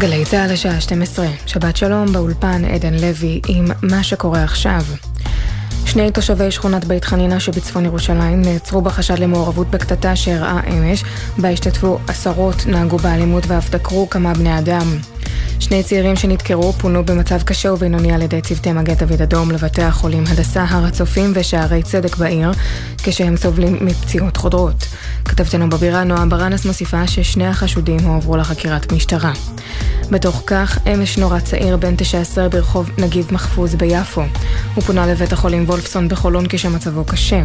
גלי צה"ל השעה 12, שבת שלום באולפן עדן לוי עם מה שקורה עכשיו. שני תושבי שכונת בית חנינה שבצפון ירושלים נעצרו בחשד למעורבות בקטטה שאירעה אמש, בה השתתפו עשרות, נהגו באלימות ואף דקרו כמה בני אדם. שני צעירים שנדקרו פונו במצב קשה ובינוני על ידי צוותי מגן דוד אדום לבתי החולים הדסה, הר הצופים ושערי צדק בעיר, כשהם סובלים מפציעות חודרות. כתבתנו בבירה נועה ברנס מוסיפה ששני החשודים הועברו לחקירת משטרה. בתוך כך, אמש נורא צעיר בן 19 ברחוב נגיב מחפוז ביפו. הוא פונה לבית החולים וולפסון בחולון כשמצבו קשה.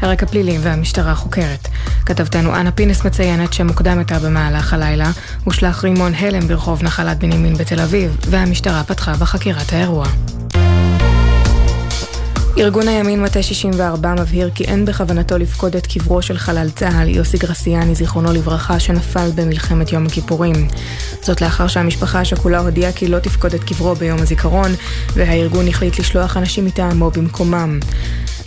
הרקע פלילי והמשטרה חוקרת. כתבתנו אנה פינס מציינת שמוקדם יותר במהלך הלילה הושלך רימון הלם ברחוב נחלת בנימין בתל אביב, והמשטרה פתחה בחקירת האירוע. ארגון הימין מטה 64 מבהיר כי אין בכוונתו לפקוד את קברו של חלל צה"ל יוסי גרסיאני, זיכרונו לברכה, שנפל במלחמת יום הכיפורים. זאת לאחר שהמשפחה השכולה הודיעה כי לא תפקוד את קברו ביום הזיכרון, והארגון החליט לשלוח אנשים מטעמו במקומם.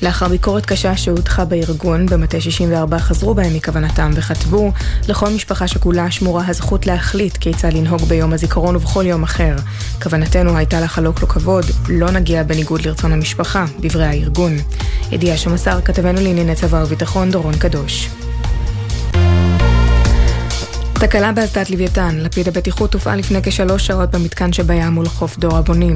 לאחר ביקורת קשה שהודחה בארגון, במטה 64 חזרו בהם מכוונתם וכתבו לכל משפחה שכולה שמורה הזכות להחליט כיצד לנהוג ביום הזיכרון ובכל יום אחר. כוונתנו הייתה לחלוק לו כבוד, לא נגיע בניגוד לרצון המשפחה, דברי הארגון. ידיעה שמסר כתבנו לענייני צבא וביטחון דורון קדוש. תקלה באסדת לוויתן, לפיד הבטיחות הופעל לפני כשלוש שעות במתקן שבים מול חוף דור הבונים.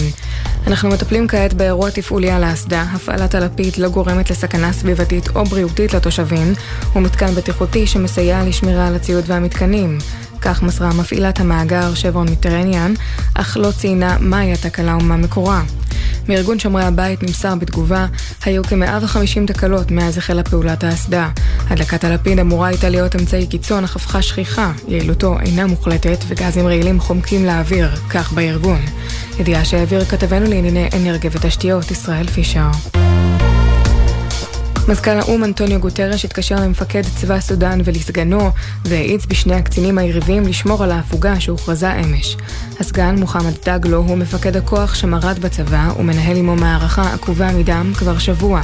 אנחנו מטפלים כעת באירוע תפעולי על האסדה, הפעלת הלפיד לא גורמת לסכנה סביבתית או בריאותית לתושבים, הוא מתקן בטיחותי שמסייע לשמירה על הציוד והמתקנים. כך מסרה מפעילת המאגר שברון מיטרניאן, אך לא ציינה מהי התקלה ומה מקורה. מארגון שומרי הבית נמסר בתגובה, היו כ-150 תקלות מאז החלה פעולת האסדה. הדלקת הלפיד אמורה הייתה להיות אמצעי קיצון, אך הפכה שכיחה. יעילותו אינה מוחלטת, וגזים רעילים חומקים לאוויר, כך בארגון. ידיעה שהעביר כתבנו לענייני אנרגיה ותשתיות, ישראל פישר. מזכ"ל האו"ם אנטוניו גוטרש התקשר למפקד צבא סודאן ולסגנו והאיץ בשני הקצינים היריבים לשמור על ההפוגה שהוכרזה אמש. הסגן מוחמד דגלו הוא מפקד הכוח שמרד בצבא ומנהל עמו מערכה עקובה מדם כבר שבוע.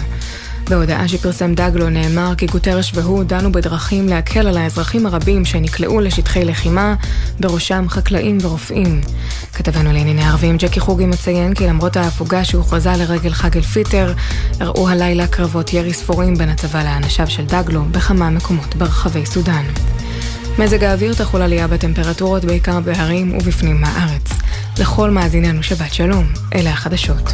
בהודעה שפרסם דגלו נאמר כי גוטרש והוא דנו בדרכים להקל על האזרחים הרבים שנקלעו לשטחי לחימה, בראשם חקלאים ורופאים. כתבנו לענייני ערבים ג'קי חוגי מציין כי למרות ההפוגה שהוכרזה לרגל חג אל-פיטר, אירעו הלילה קרבות ירי ספורים בין הצבא לאנשיו של דגלו בכמה מקומות ברחבי סודאן. מזג האוויר תחול עלייה בטמפרטורות בעיקר בהרים ובפנים מהארץ. לכל מאזיננו שבת שלום, אלה החדשות.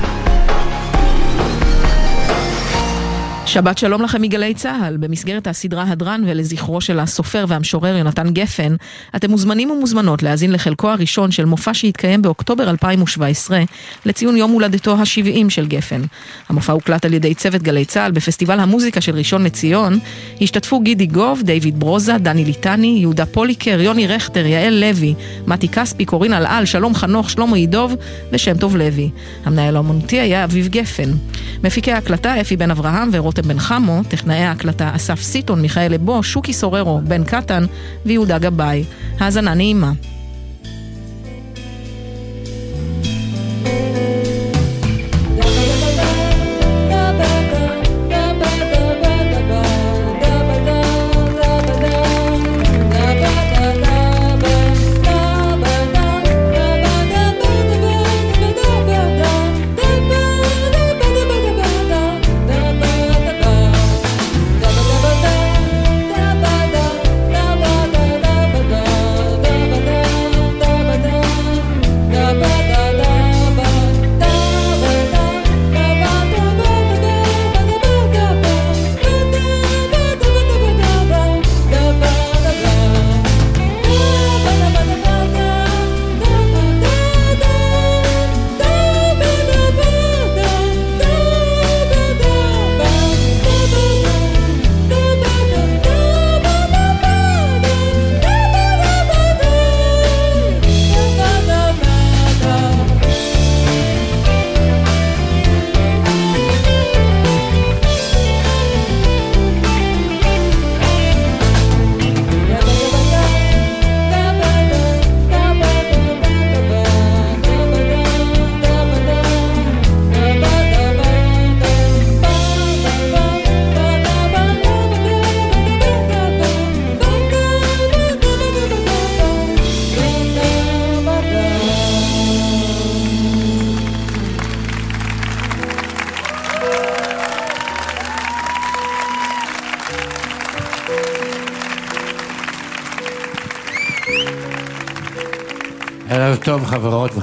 שבת שלום לכם מגלי צה"ל, במסגרת הסדרה הדרן ולזכרו של הסופר והמשורר יונתן גפן, אתם מוזמנים ומוזמנות להאזין לחלקו הראשון של מופע שהתקיים באוקטובר 2017 לציון יום הולדתו ה-70 של גפן. המופע הוקלט על ידי צוות גלי צה"ל בפסטיבל המוזיקה של ראשון לציון. השתתפו גידי גוב, דיוויד ברוזה, דני ליטני, יהודה פוליקר, יוני רכטר, יעל לוי, מתי כספי, קורין אלעל, שלום חנוך, שלמה ידוב ושם טוב לוי. המנהל האמנותי היה אביב גפן. מפיקי ההקלטה אפי בן אברהם ורותם רותם בן חמו, טכנאי ההקלטה אסף סיטון, מיכאל לבו, שוקי סוררו, בן קטן ויהודה גבאי. האזנה נעימה.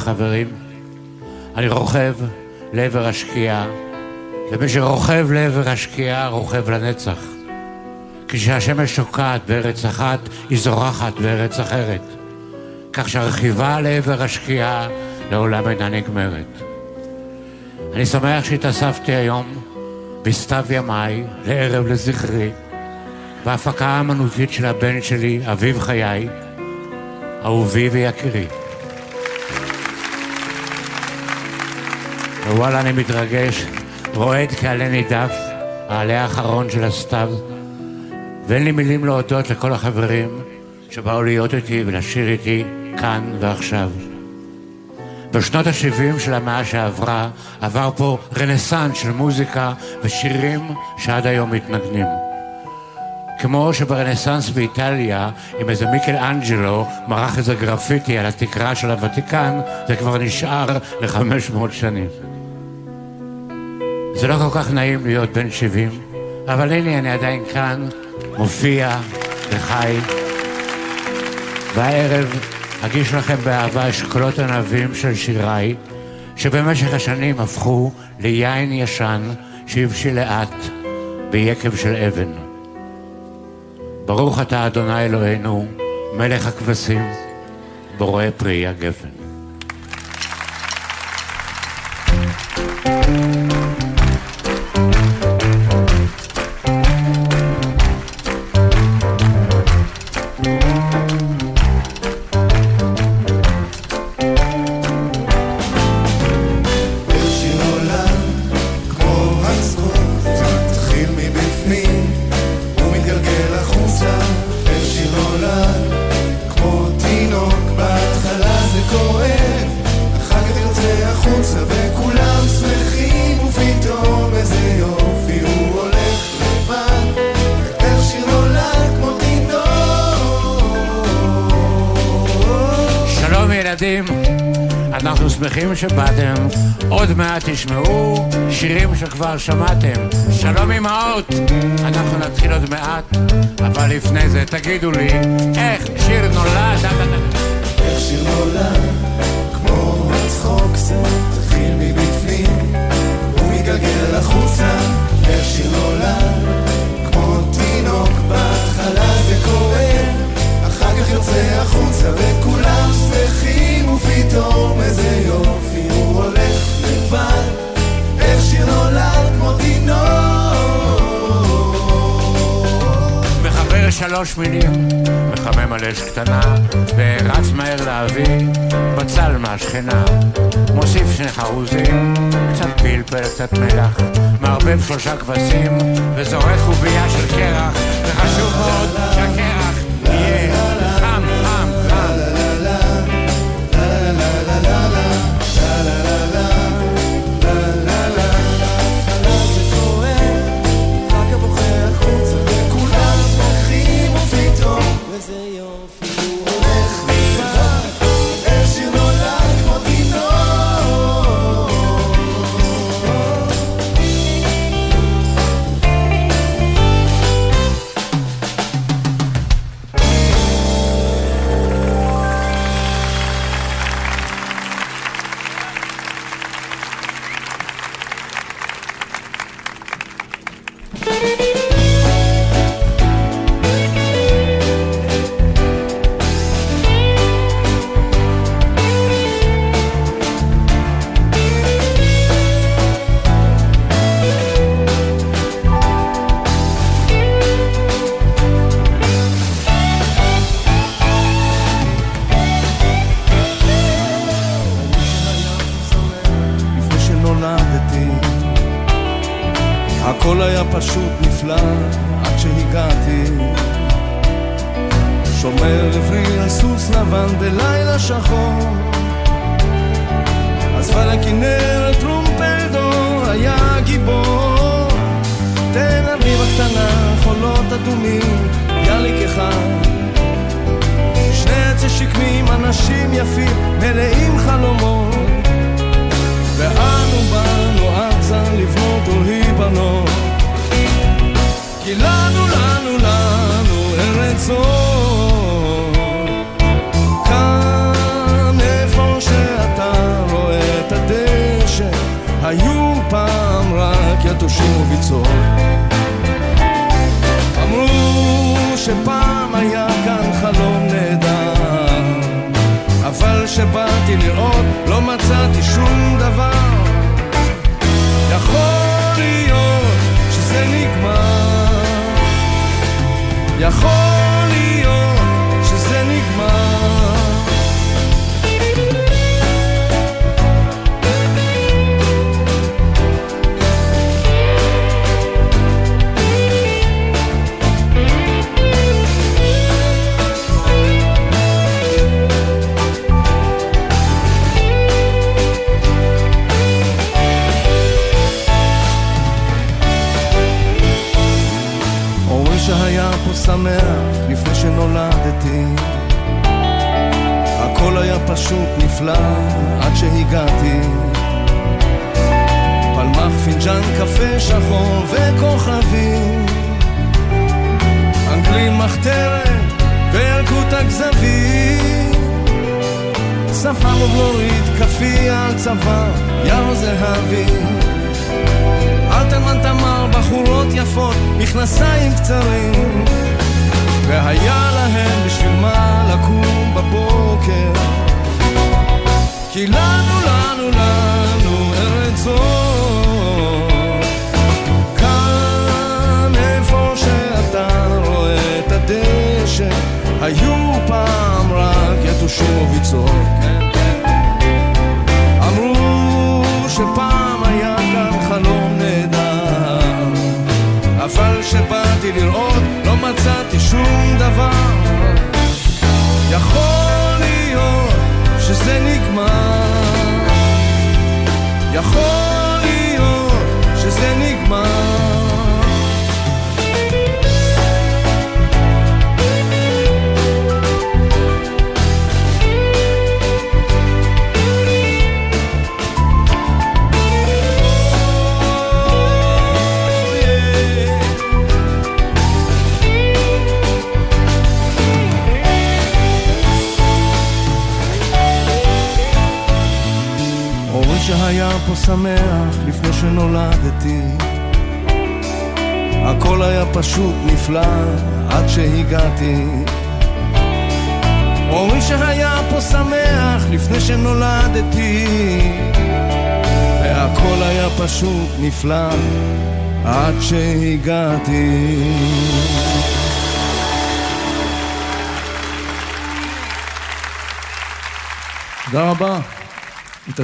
וחברים. אני רוכב לעבר השקיעה, ומי שרוכב לעבר השקיעה רוכב לנצח. כשהשמש שוקעת בארץ אחת, היא זורחת בארץ אחרת. כך שהרכיבה לעבר השקיעה לעולם אינה נגמרת. אני שמח שהתאספתי היום בסתיו ימיי, לערב לזכרי, בהפקה האמנותית של הבן שלי, אביב חיי, אהובי ויקירי. ווואלה, אני מתרגש, רועד כעלה נידף, העלה האחרון של הסתיו, ואין לי מילים להודות לכל החברים שבאו להיות איתי ולשיר איתי כאן ועכשיו. בשנות ה-70 של המאה שעברה עבר פה רנסאנס של מוזיקה ושירים שעד היום מתנגנים. כמו שברנסאנס באיטליה, עם איזה מיקל אנג'לו מרח איזה גרפיטי על התקרה של הוותיקן, זה כבר נשאר ל-500 שנים. זה לא כל כך נעים להיות בן 70, אבל הנה אני עדיין כאן, מופיע וחי, והערב אגיש לכם באהבה אשכולות ענבים של שיריי, שבמשך השנים הפכו ליין ישן שהבשיל לאט ביקב של אבן. ברוך אתה אדוני אלוהינו, מלך הכבשים, בורא פרי הגפן. שבאתם, עוד מעט תשמעו שירים שכבר שמעתם. שלום אמהות, אנחנו נתחיל עוד מעט, אבל לפני זה תגידו לי, איך שיר נולד? איך שיר נולד, כמו הצחוק זה, תתחיל מבפנים, הוא מתגלגל החוצה, איך שיר נולד, כמו תינוק, בהתחלה זה קורה, כך יוצא החוצה וכולם שמחים ופתאום איזה יופי שלוש מילים, מחמם על אש קטנה, ורץ מהר להביא בצל מהשכנה. מוסיף שני חרוזים, קצת פלפל, קצת מלח, מערבב שלושה כבשים, וזורק קובייה של קרח, וחשוב מאוד שהקרח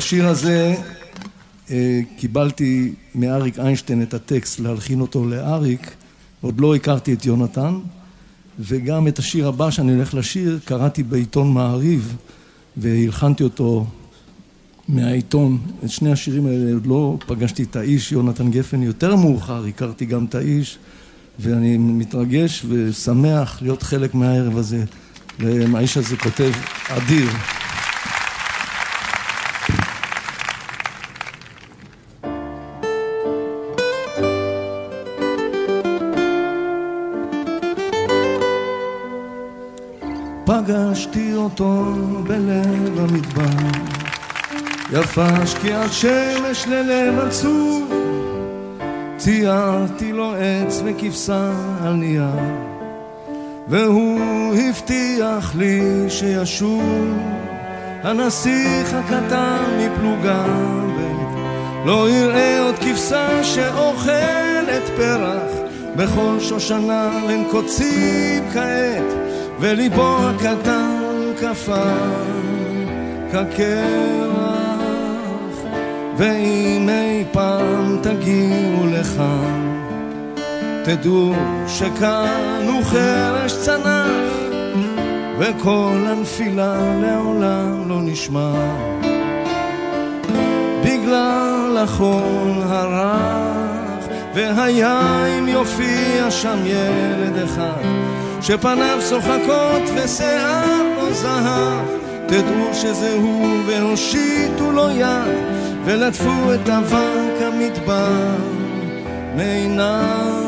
השיר הזה אה, קיבלתי מאריק איינשטיין את הטקסט להלחין אותו לאריק, עוד לא הכרתי את יונתן, וגם את השיר הבא שאני הולך לשיר קראתי בעיתון מעריב והלחנתי אותו מהעיתון. את שני השירים האלה עוד לא פגשתי את האיש, יונתן גפן, יותר מאוחר הכרתי גם את האיש, ואני מתרגש ושמח להיות חלק מהערב הזה. האיש הזה כותב אדיר. פגשתי אותו בלב המדבר, יפה שקיעת שמש ללב עצוב, ציירתי לו עץ וכבשה על נייר, והוא הבטיח לי שישוב, הנסיך הקטן מפלוגה ב', לא יראה עוד כבשה שאוכלת פרח, בכל שושנה אין קוצים כעת. וליבו הקטן קפא כקרח ואם אי פעם תגיעו לכאן. תדעו שכאן הוא חרש צנח וכל הנפילה לעולם לא נשמע. בגלל החול הרך והיה אם יופיע שם ילד אחד שפניו שוחקות ושיער לו זהב תדעו שזה הוא והושיטו לו יד ולטפו את אבק המדבר מעיניו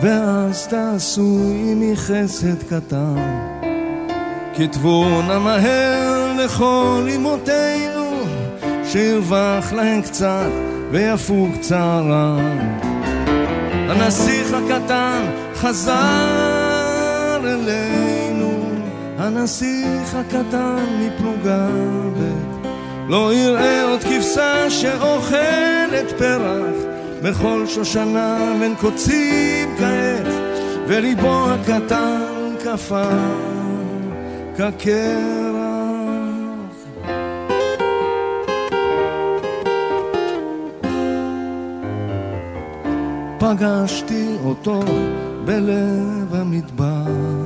ואז תעשו עמי חסד קטן. כתבו נא מהר לכל אמותינו, שירווח להן קצת ויפוג צערן. הנסיך הקטן חזר אלינו, הנסיך הקטן מפלוגה ב' לא יראה עוד כבשה שאוכלת פרח בכל שושנה בין קוצים כעת וליבו הקטן קפא כקרח. פגשתי אותו בלב המדבר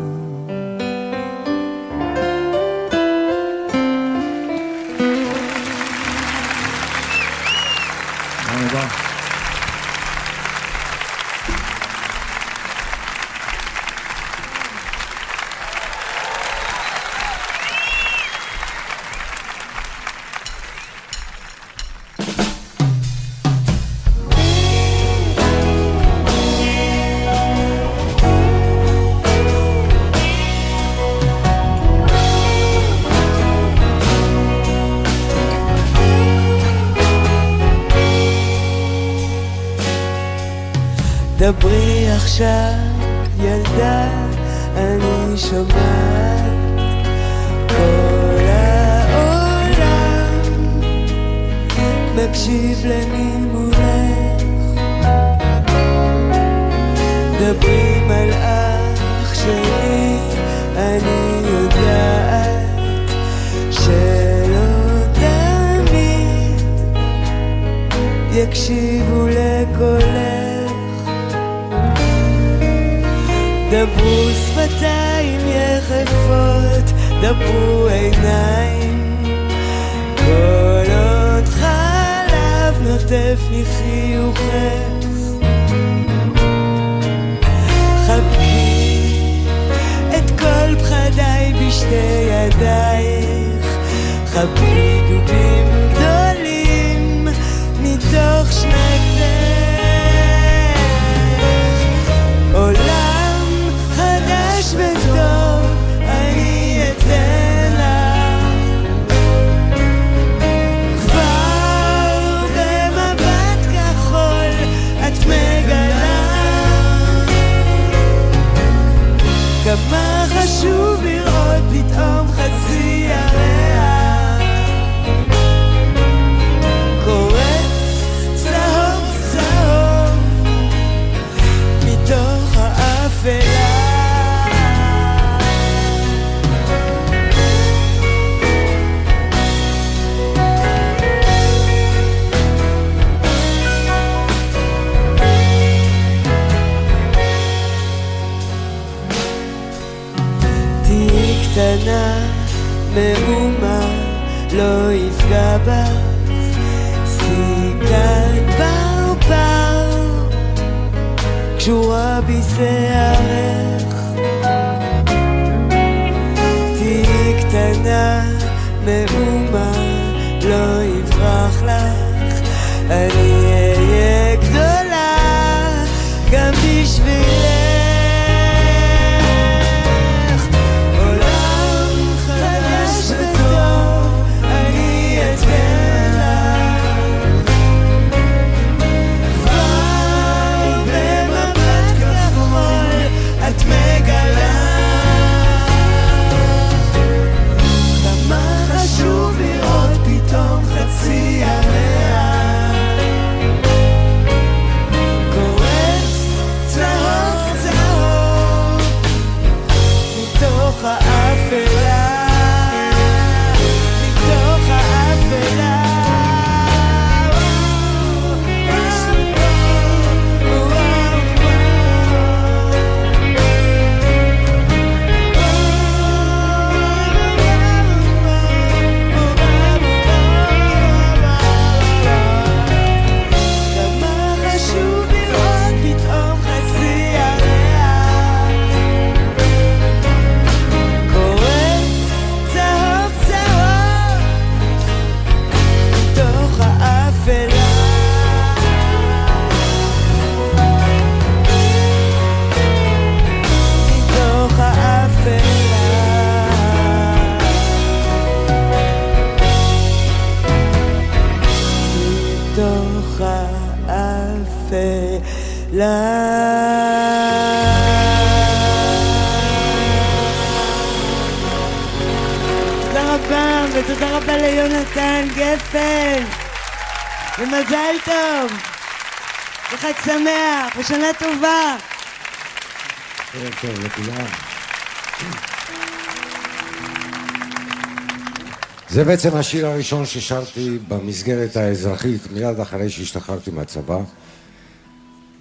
בעצם השיר הראשון ששרתי במסגרת האזרחית מיד אחרי שהשתחררתי מהצבא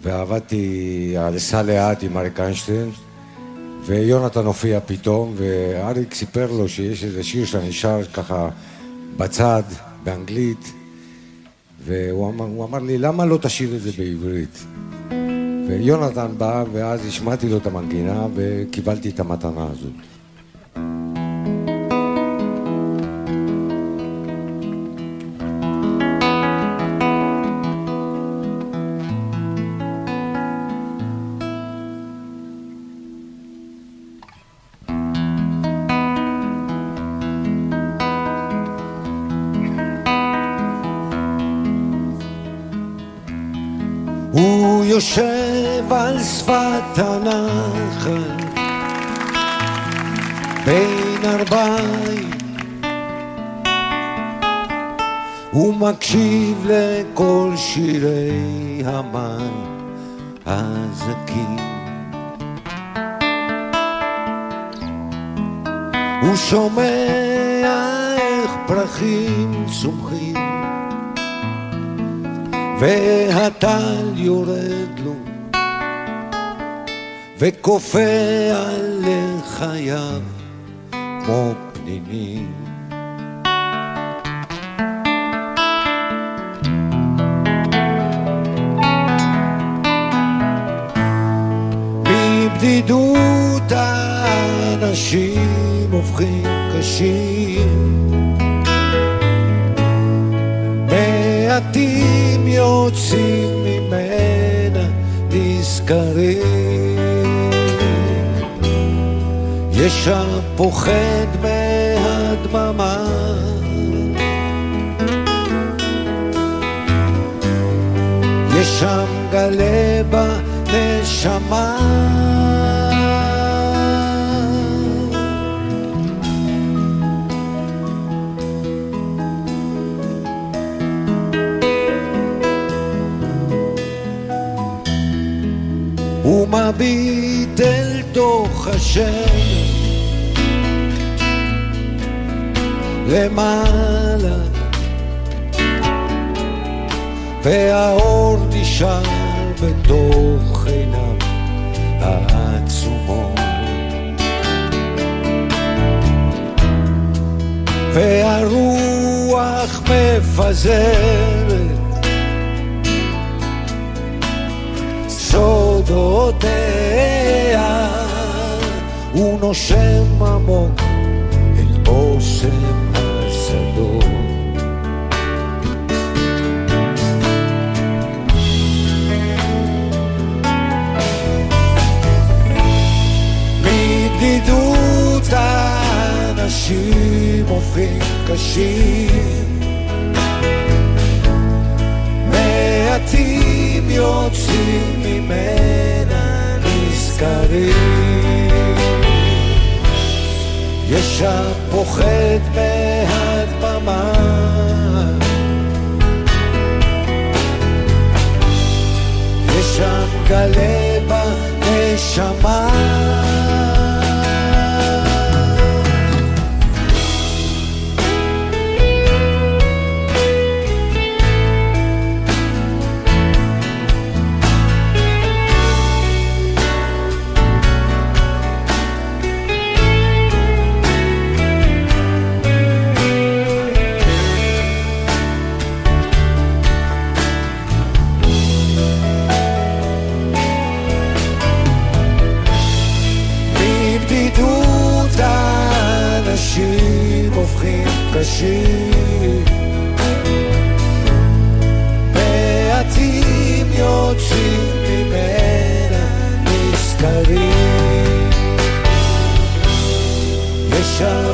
ועבדתי על סע לאט עם אריק איינשטיין ויונתן הופיע פתאום ואריק סיפר לו שיש איזה שיר שאני שר ככה בצד, באנגלית והוא אמר, אמר לי למה לא תשאיר את זה בעברית? ויונתן בא ואז השמעתי לו את המנגינה וקיבלתי את המתנה הזאת המן הזקים הוא שומע איך פרחים צומחים והטל יורד לו וכופה על לחייו כמו פנינים מבדידות האנשים הופכים קשים. מעטים יוצאים ממנה נזכרים. יש שם פוחד מהדממה. יש שם גלה בנשמה מביט אל תוך השמש. למעלה והאור נשאר בתוך עיניו העצומות. והרוח מפזרת סודותיה הוא נושם עמוק אל בושם השדות מבדידות האנשים הופכים קשים מעטים יוצאים ממנה נזכרים. יש שם פוחד מהדממה יש שם גלה בנשמה קשים מעטים יוצאים ממנה נזכרים יש שם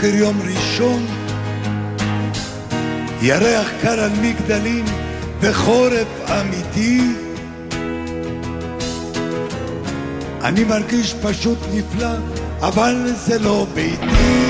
בבוקר יום ראשון, ירח קר על מגדלים, וחורף אמיתי. אני מרגיש פשוט נפלא, אבל זה לא ביתי.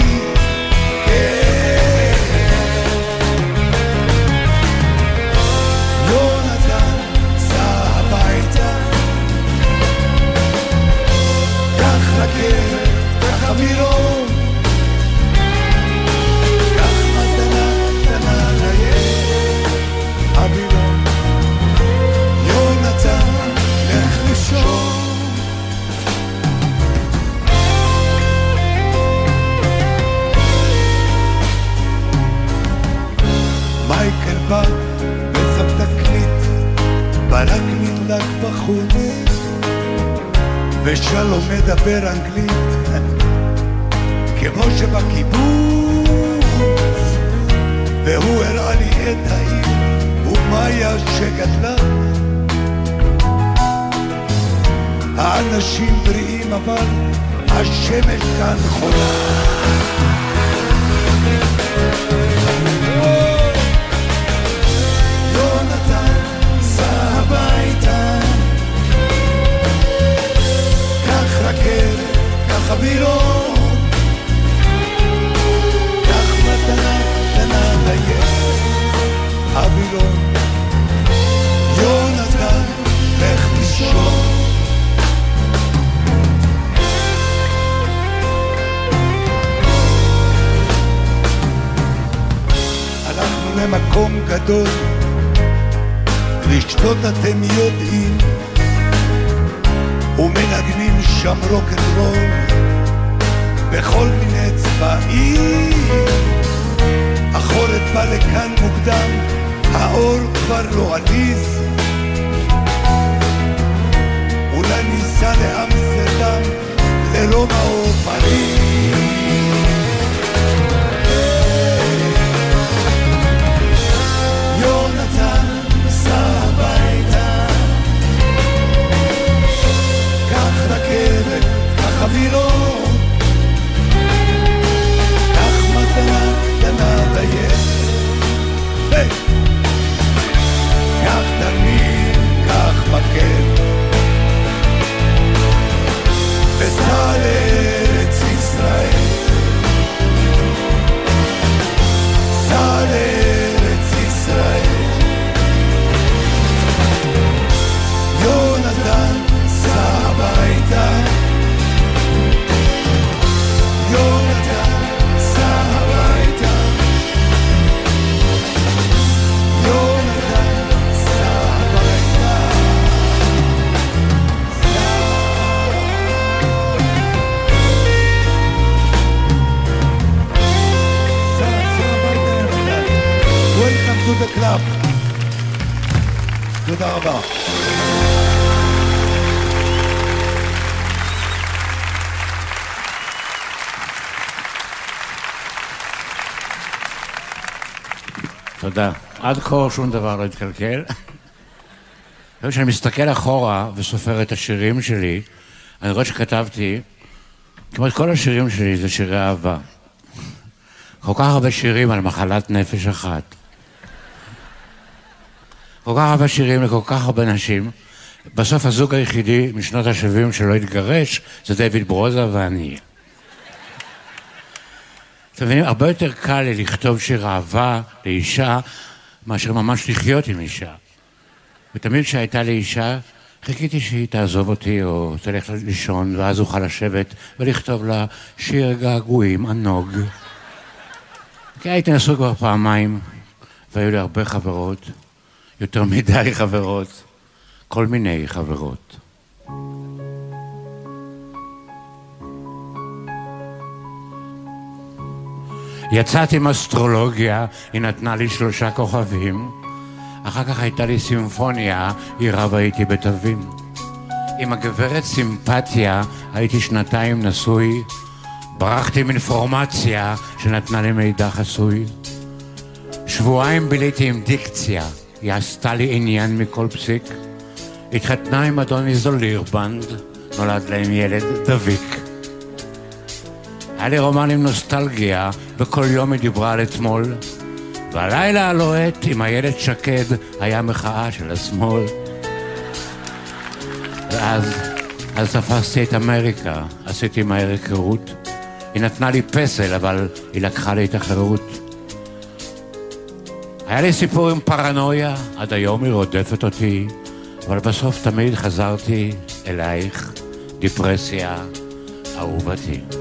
ושלום מדבר עד כה שום דבר לא התקלקל. כשאני מסתכל אחורה וסופר את השירים שלי, אני רואה שכתבתי, כמעט כל השירים שלי זה שירי אהבה. כל כך הרבה שירים על מחלת נפש אחת. כל כך הרבה שירים לכל כך הרבה נשים. בסוף הזוג היחידי משנות ה-70 שלא התגרש זה דיוויד ברוזה ואני. אתם מבינים? הרבה יותר קל לי לכתוב שיר אהבה לאישה מאשר ממש לחיות עם אישה. ותמיד כשהייתה לי אישה, חיכיתי שהיא תעזוב אותי או תלך לישון, ואז אוכל לשבת ולכתוב לה שיר געגועים ענוג. כי הייתי נשוי כבר פעמיים, והיו לי הרבה חברות, יותר מדי חברות, כל מיני חברות. יצאתי עם אסטרולוגיה, היא נתנה לי שלושה כוכבים. אחר כך הייתה לי סימפוניה, היא רבה איתי בתווים. עם הגברת סימפתיה הייתי שנתיים נשוי. ברחתי מאינפורמציה שנתנה לי מידע חסוי. שבועיים ביליתי עם דיקציה, היא עשתה לי עניין מכל פסיק. התחתנה עם אדון איזולירבנד, נולד להם ילד דביק. היה לי רומן עם נוסטלגיה, וכל יום היא דיברה על אתמול. והלילה הלוהט עם הילד שקד היה מחאה של השמאל. ואז, אז תפסתי את אמריקה, עשיתי מהר היכרות. היא נתנה לי פסל, אבל היא לקחה לי את החירות. היה לי סיפור עם פרנויה, עד היום היא רודפת אותי, אבל בסוף תמיד חזרתי אלייך, דיפרסיה, אהובתי.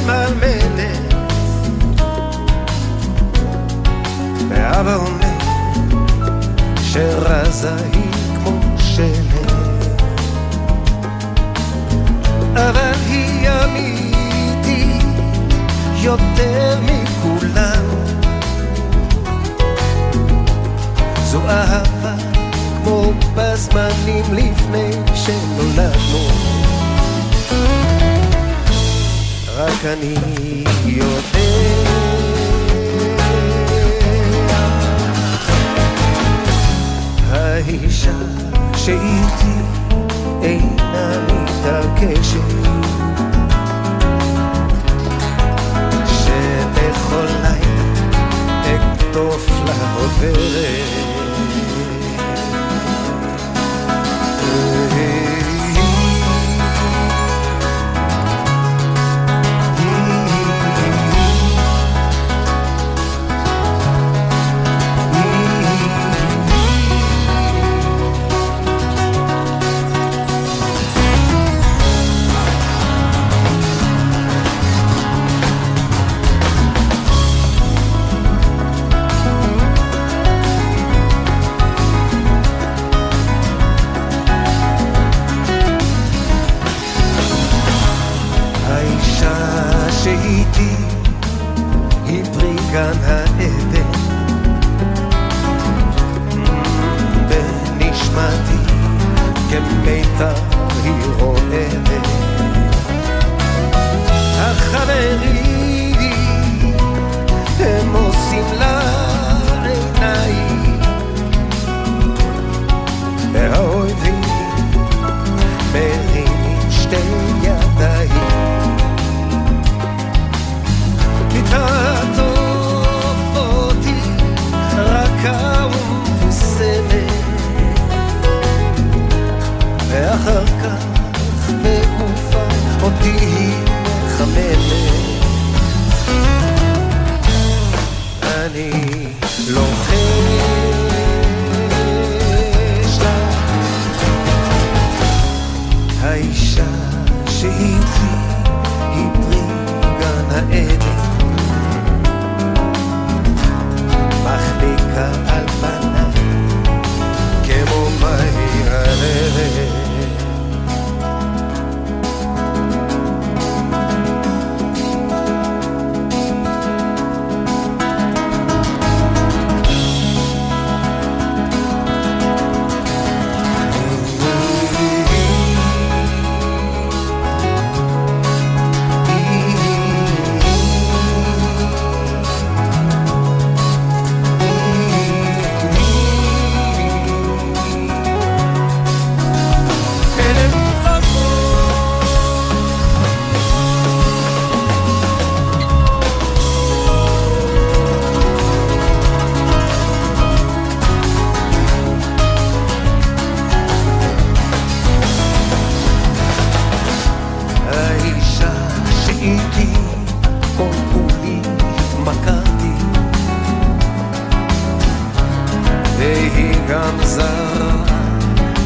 ממלמלת ואבא אומר שרזה היא כמו שלג אבל היא אמיתית יותר מכולם זו אהבה כמו בזמנים לפני שנולדנו רק אני יודע. האישה שאיתי אינה מתעקשת. שבכל לילה אקטוף לה עוברת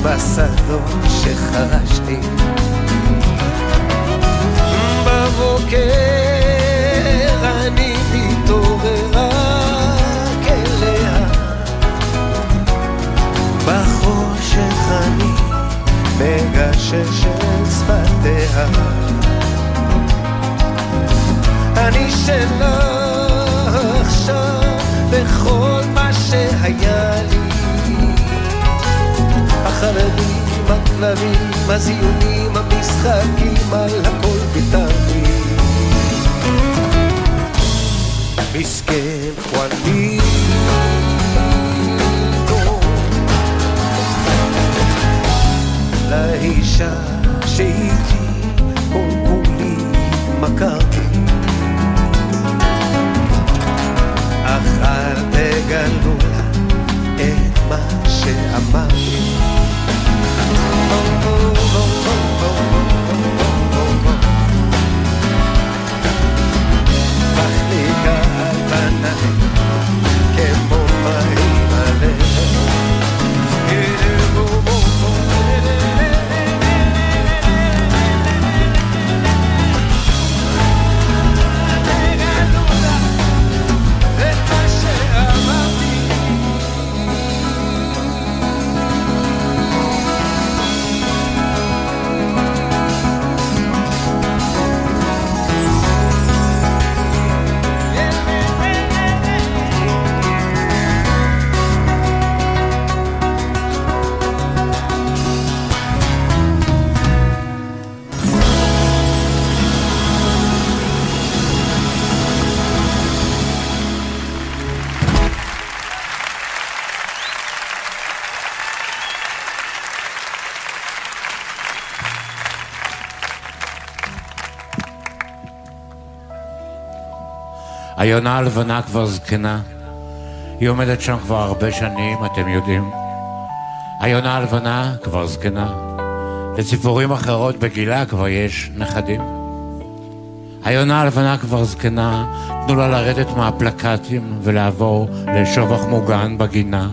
בשדות שחרשתי. בבוקר אני מתעורר רק אליה, בחושך אני מגשש את שפתיה. אני שלך עכשיו בכל מה שהיה לי. החללים, הכלבים, הזיונים, המשחקים, על הכל ויתרתי. מסכן חואניטו לאישה שאיתי כל כולי מכרתי. אך אל תגלו לה את מה שאמרתי oh, oh, oh, oh, oh. היונה הלבנה כבר זקנה. היא עומדת שם כבר הרבה שנים, אתם יודעים. היונה הלבנה כבר זקנה. לציפורים אחרות בגילה כבר יש נכדים. היונה הלבנה כבר זקנה, תנו לה לרדת מהפלקטים ולעבור לשובח מוגן בגינה.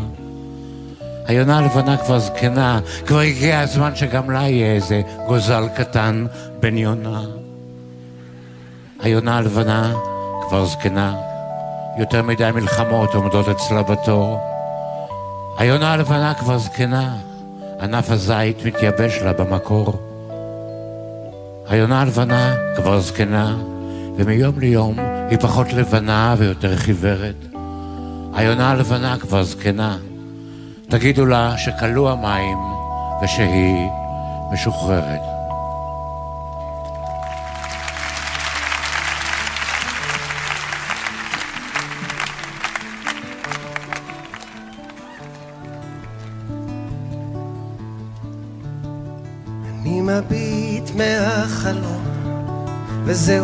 היונה הלבנה כבר זקנה, כבר הגיע הזמן שגם לה יהיה איזה גוזל קטן בן יונה. היונה הלבנה כבר זקנה, יותר מדי מלחמות עומדות אצלה בתור. היונה הלבנה כבר זקנה, ענף הזית מתייבש לה במקור. היונה הלבנה כבר זקנה, ומיום ליום היא פחות לבנה ויותר חיוורת. היונה הלבנה כבר זקנה, תגידו לה שכלו המים ושהיא משוחררת.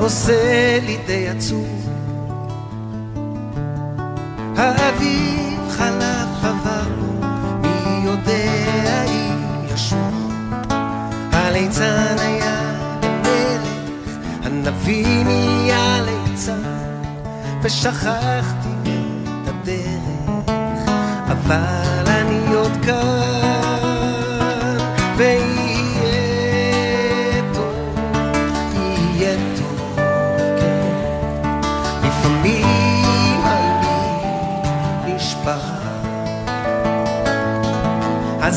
וזה עושה לי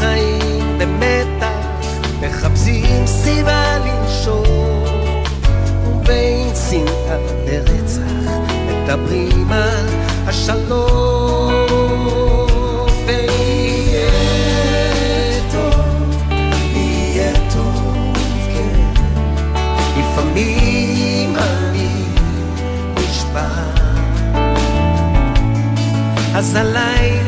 חיים במתח מחפשים סיבה לנשום. ובין שנאה לרצח מדברים על השלום. כן. אז הלילה,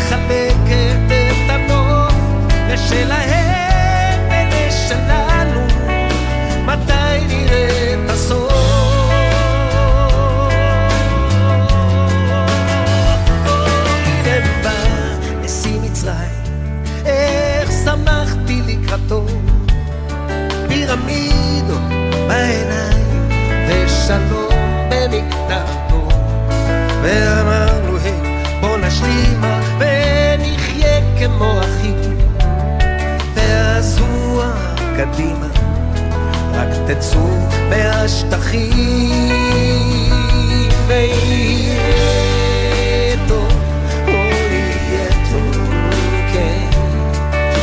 מחלקת את הנוף ושלהם ולשלנו מתי נראה את הסוף? לקראתו? פירמידות בעיניים ושלום במקטעתו קדימה רק תצאו מהשטחים ויהיה טוב, אוי יהיה טוב, כן.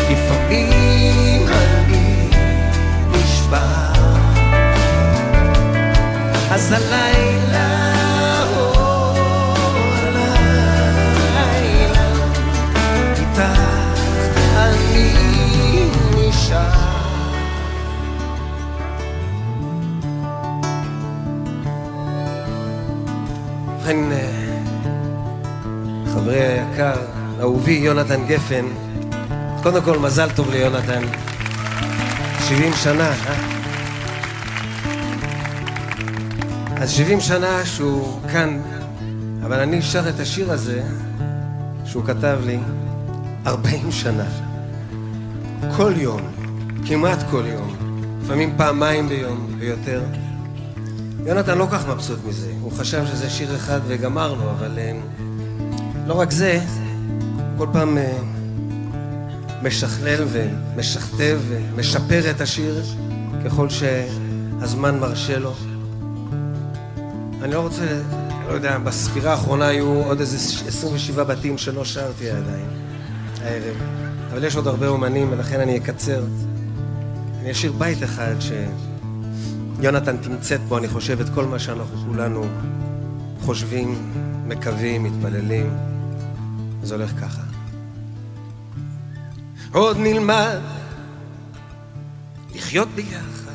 לפעמים אני נשבע. אז הלילה, אהובי יונתן גפן, קודם כל מזל טוב ליונתן, 70 שנה, אה? אז 70 שנה שהוא כאן, אבל אני שר את השיר הזה שהוא כתב לי 40 שנה. כל יום, כמעט כל יום, לפעמים פעמיים ביום ויותר. יונתן לא כך מבסוט מזה, הוא חשב שזה שיר אחד וגמרנו, אבל אה, לא רק זה, כל פעם אה, משכלל ומשכתב ומשפר את השיר ככל שהזמן מרשה לו. אני לא רוצה, לא יודע, בספירה האחרונה היו עוד איזה 27 בתים שלא שרתי עדיין הערב, אבל יש עוד הרבה אומנים ולכן אני אקצר. אני אשאיר בית אחד שיונתן תמצת בו, אני חושב, את כל מה שאנחנו כולנו חושבים, מקווים, מתפללים. זה הולך ככה. עוד נלמד לחיות ביחד.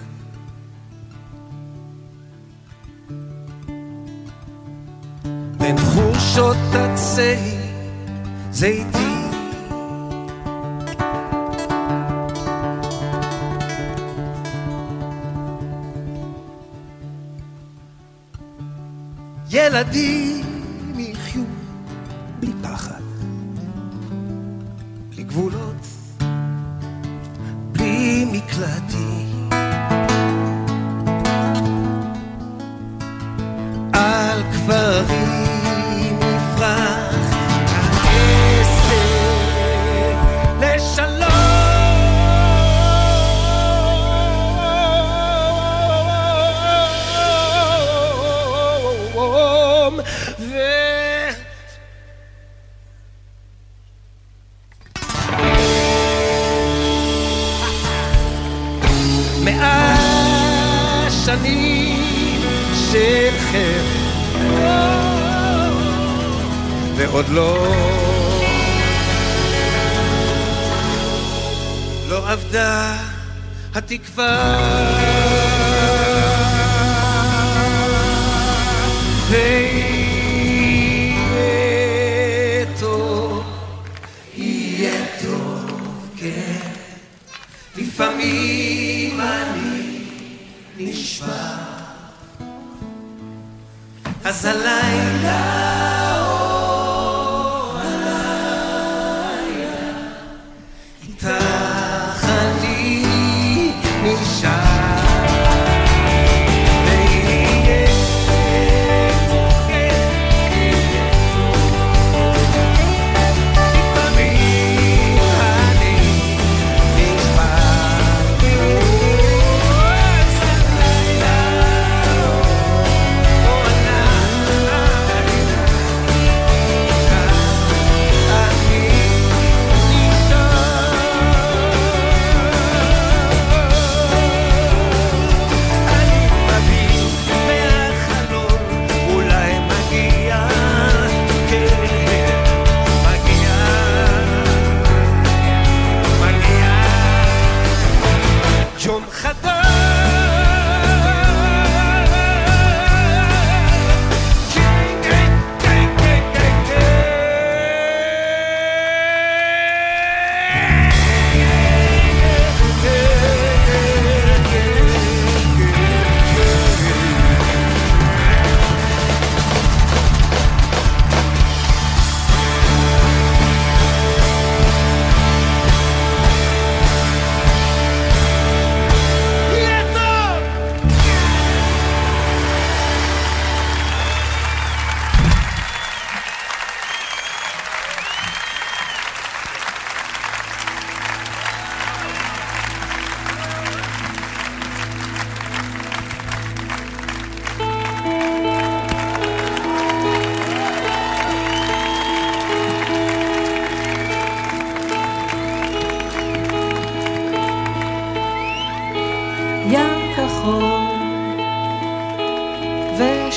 בין חורשות עצי זיתים ילדים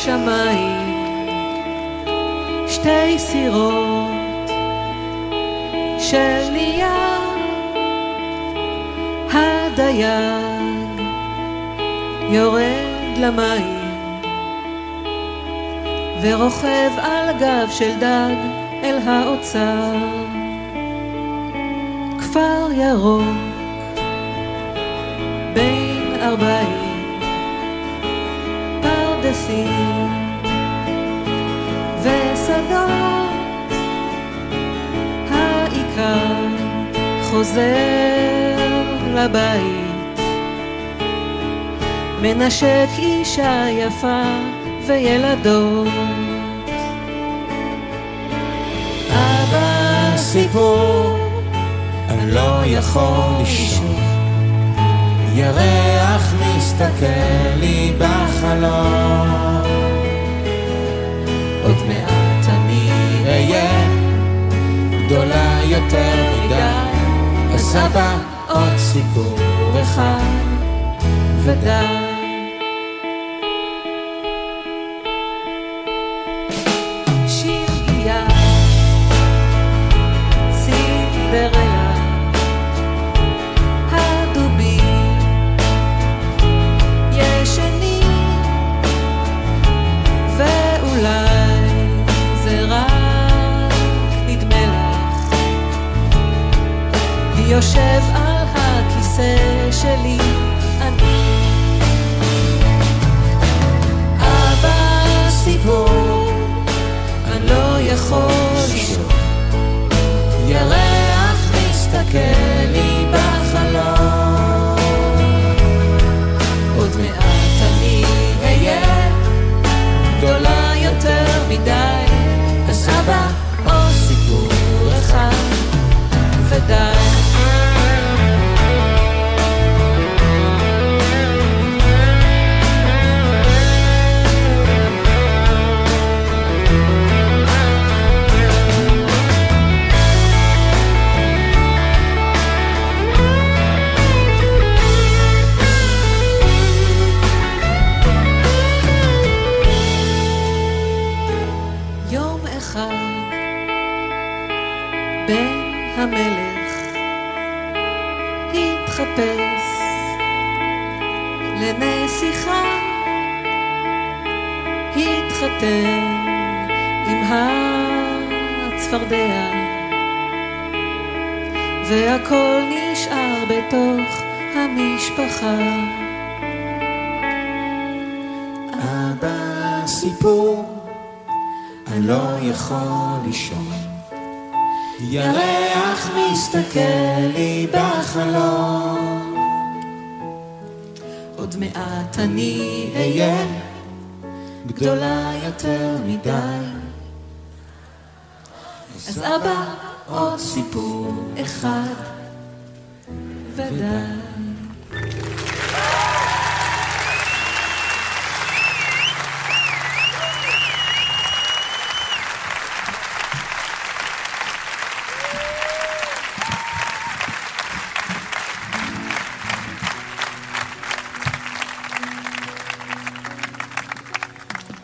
בשמיים שתי סירות של נייר. הדייג יורד למים ורוכב על גב של דג אל האוצר. כפר ירוק בין ארבעים פרדסים ושדות העיקר חוזר לבית. מנשק אישה יפה וילדות. אבא סיפור אני לא יכול לישון ירח מסתכל לי בחלום. עוד מעט אני אהיה גדולה יותר מדי. אז עוד סיפור אחד ודי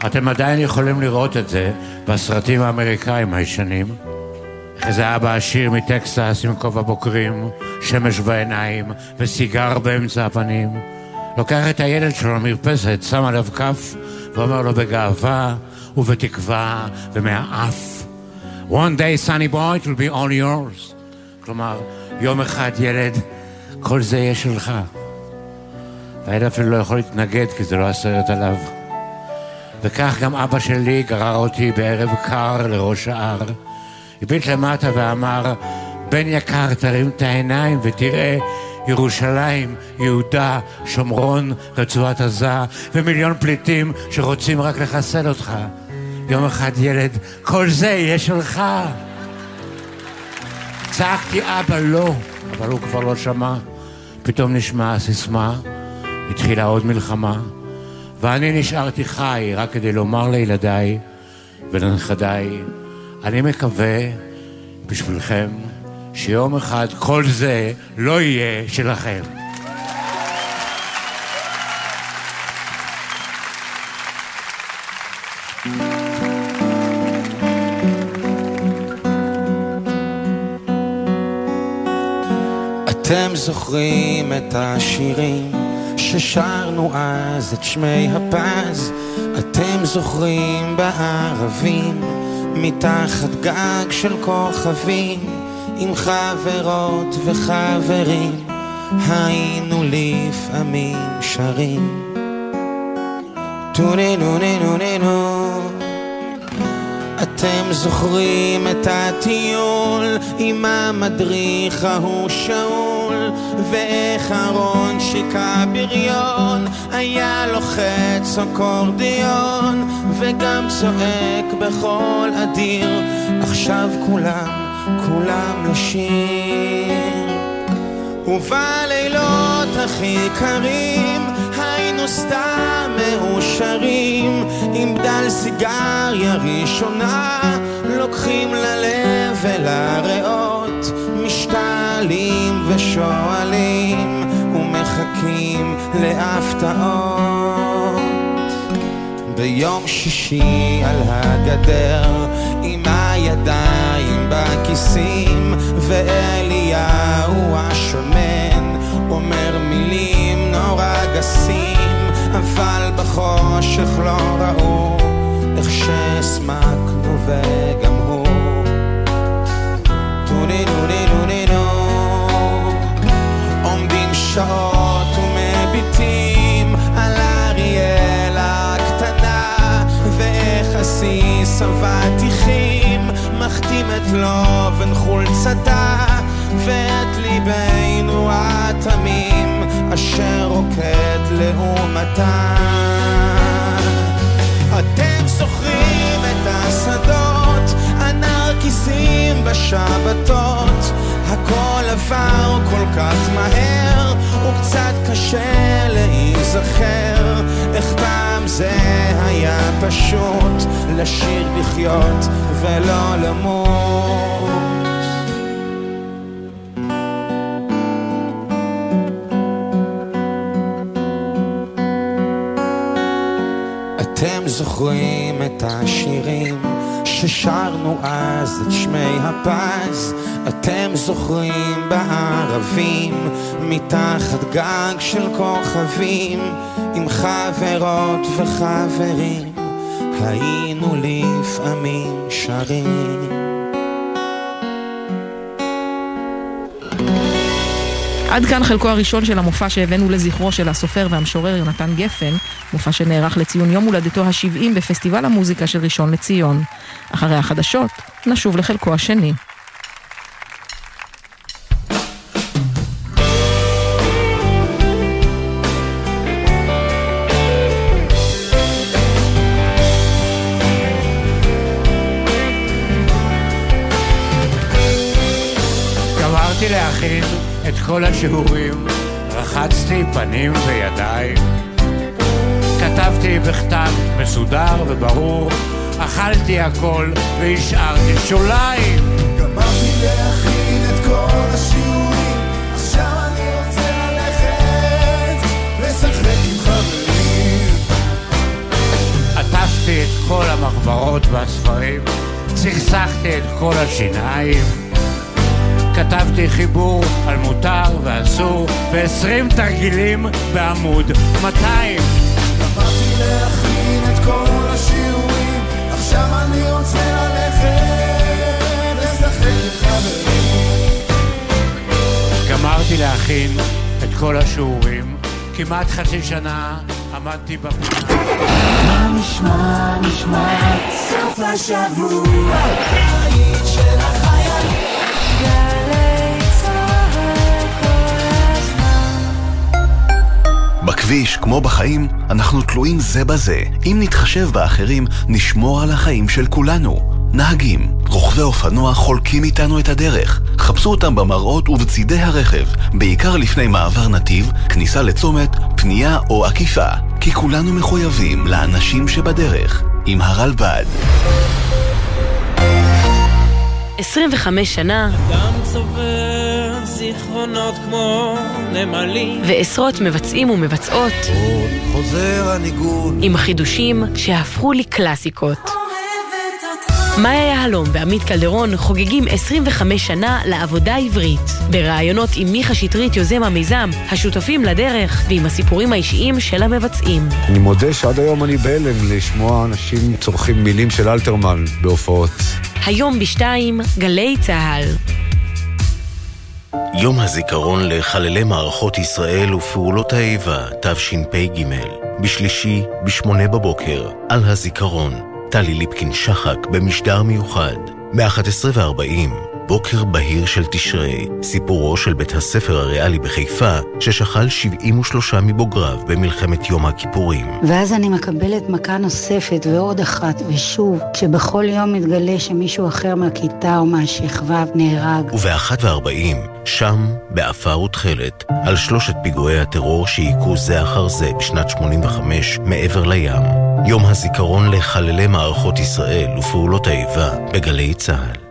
אתם עדיין יכולים לראות את זה בסרטים האמריקאים הישנים. איזה אבא עשיר מטקסס עם כובע בוקרים, שמש בעיניים וסיגר באמצע הפנים. לוקח את הילד שלו למרפסת, שם עליו כף ואומר לו בגאווה ובתקווה ומהאף One day, sonny boy, it will be all yours. כלומר, יום אחד, ילד, כל זה יהיה שלך. והילד אפילו לא יכול להתנגד כי זה לא הסרט עליו. וכך גם אבא שלי גרר אותי בערב קר לראש ההר. הביט למטה ואמר, בן יקר, תרים את העיניים ותראה ירושלים, יהודה, שומרון, רצועת עזה, ומיליון פליטים שרוצים רק לחסל אותך. יום אחד, ילד, כל זה יהיה שלך. צעקתי, אבא, לא, אבל הוא כבר לא שמע. פתאום נשמעה הסיסמה, התחילה עוד מלחמה. ואני נשארתי חי רק כדי לומר לילדיי ולנכדיי, אני מקווה בשבילכם שיום אחד כל זה לא יהיה שלכם. אתם זוכרים את השירים ששרנו אז את שמי הפז. אתם זוכרים בערבים מתחת גג של כוכבים עם חברות וחברים היינו לפעמים שרים. נו נו נו נו אתם זוכרים את הטיול עם המדריך ההוא שאול ואיך אהרון שיקה בריון היה לוחץ אקורדיון וגם צועק בקול אדיר עכשיו כולם, כולם לשיר. ובלילות הכי קרים היינו סתם מאושרים עם בדל סיגריה ראשונה לוקחים ללב ולריאות משתעלים ושואלים ומחכים להפתעות. ביום שישי על הגדר עם הידיים בכיסים ואליהו השמן אומר מילים נורא גסים אבל בחושך לא ראו איך שהסמקנו וגם הוא. טוני טוני נו עומדים שעות ומביטים על אריאלה הקטנה ואיך עסיס אבטיחים מחתים את לובן חולצתה ואת ליבנו התמים אשר רוקד לעומתה. אתם זוכרים את השדות הנרקיסים בשבתות הכל עבר כל כך מהר וקצת קשה להיזכר איך פעם זה היה פשוט לשיר לחיות ולא למות. אתם זוכרים את השירים ששרנו אז את שמי הפז אתם זוכרים בערבים מתחת גג של כוכבים עם חברות וחברים היינו לפעמים שרים עד כאן חלקו הראשון של המופע שהבאנו לזכרו של הסופר והמשורר יונתן גפן, מופע שנערך לציון יום הולדתו ה-70 בפסטיבל המוזיקה של ראשון לציון. אחרי החדשות, נשוב לחלקו השני. כל השיעורים, רחצתי פנים וידיים. כתבתי בכתב מסודר וברור, אכלתי הכל והשארתי שוליים. גמרתי להכין את כל השיעורים, עכשיו אני רוצה ללכת לשחק עם חברים. עטפתי את כל המחברות והספרים, צחצחתי את כל השיניים. כתבתי חיבור על מותר ואסור ועשרים תרגילים בעמוד 200. גמרתי להכין את כל השיעורים, עכשיו אני רוצה ללכת לשחק עם חברים. גמרתי להכין את כל השיעורים, כמעט חצי שנה עמדתי בפינה. מה נשמע, נשמע, סוף השבוע, בכביש, כמו בחיים, אנחנו תלויים זה בזה. אם נתחשב באחרים, נשמור על החיים של כולנו. נהגים, רוכבי אופנוע חולקים איתנו את הדרך. חפשו אותם במראות ובצידי הרכב, בעיקר לפני מעבר נתיב, כניסה לצומת, פנייה או עקיפה. כי כולנו מחויבים לאנשים שבדרך. עם הרלב"ד. 25 שנה אדם צובר זיכרונות כמו נמלים ועשרות מבצעים ומבצעות חוזר הניגון עם חידושים שהפכו לקלאסיקות. מאיה יהלום ועמית קלדרון חוגגים 25 שנה לעבודה עברית. בראיונות עם מיכה שטרית יוזם המיזם, השותפים לדרך ועם הסיפורים האישיים של המבצעים. אני מודה שעד היום אני בהלם לשמוע אנשים צורכים מילים של אלתרמן בהופעות. היום בשתיים, גלי צה"ל. יום הזיכרון לחללי מערכות ישראל ופעולות האיבה, תשפ"ג, בשלישי, בשמונה בבוקר, על הזיכרון. טלי ליפקין-שחק במשדר מיוחד, ב-11:40, בוקר בהיר של תשרי, סיפורו של בית הספר הריאלי בחיפה, ששכל 73 מבוגריו במלחמת יום הכיפורים. ואז אני מקבלת מכה נוספת ועוד אחת, ושוב, כשבכל יום מתגלה שמישהו אחר מהכיתה או מהשכבה נהרג. וב-1:40, שם, בעפר ותכלת, על שלושת פיגועי הטרור שהיכו זה אחר זה בשנת 85 מעבר לים. יום הזיכרון לחללי מערכות ישראל ופעולות האיבה בגלי צה"ל.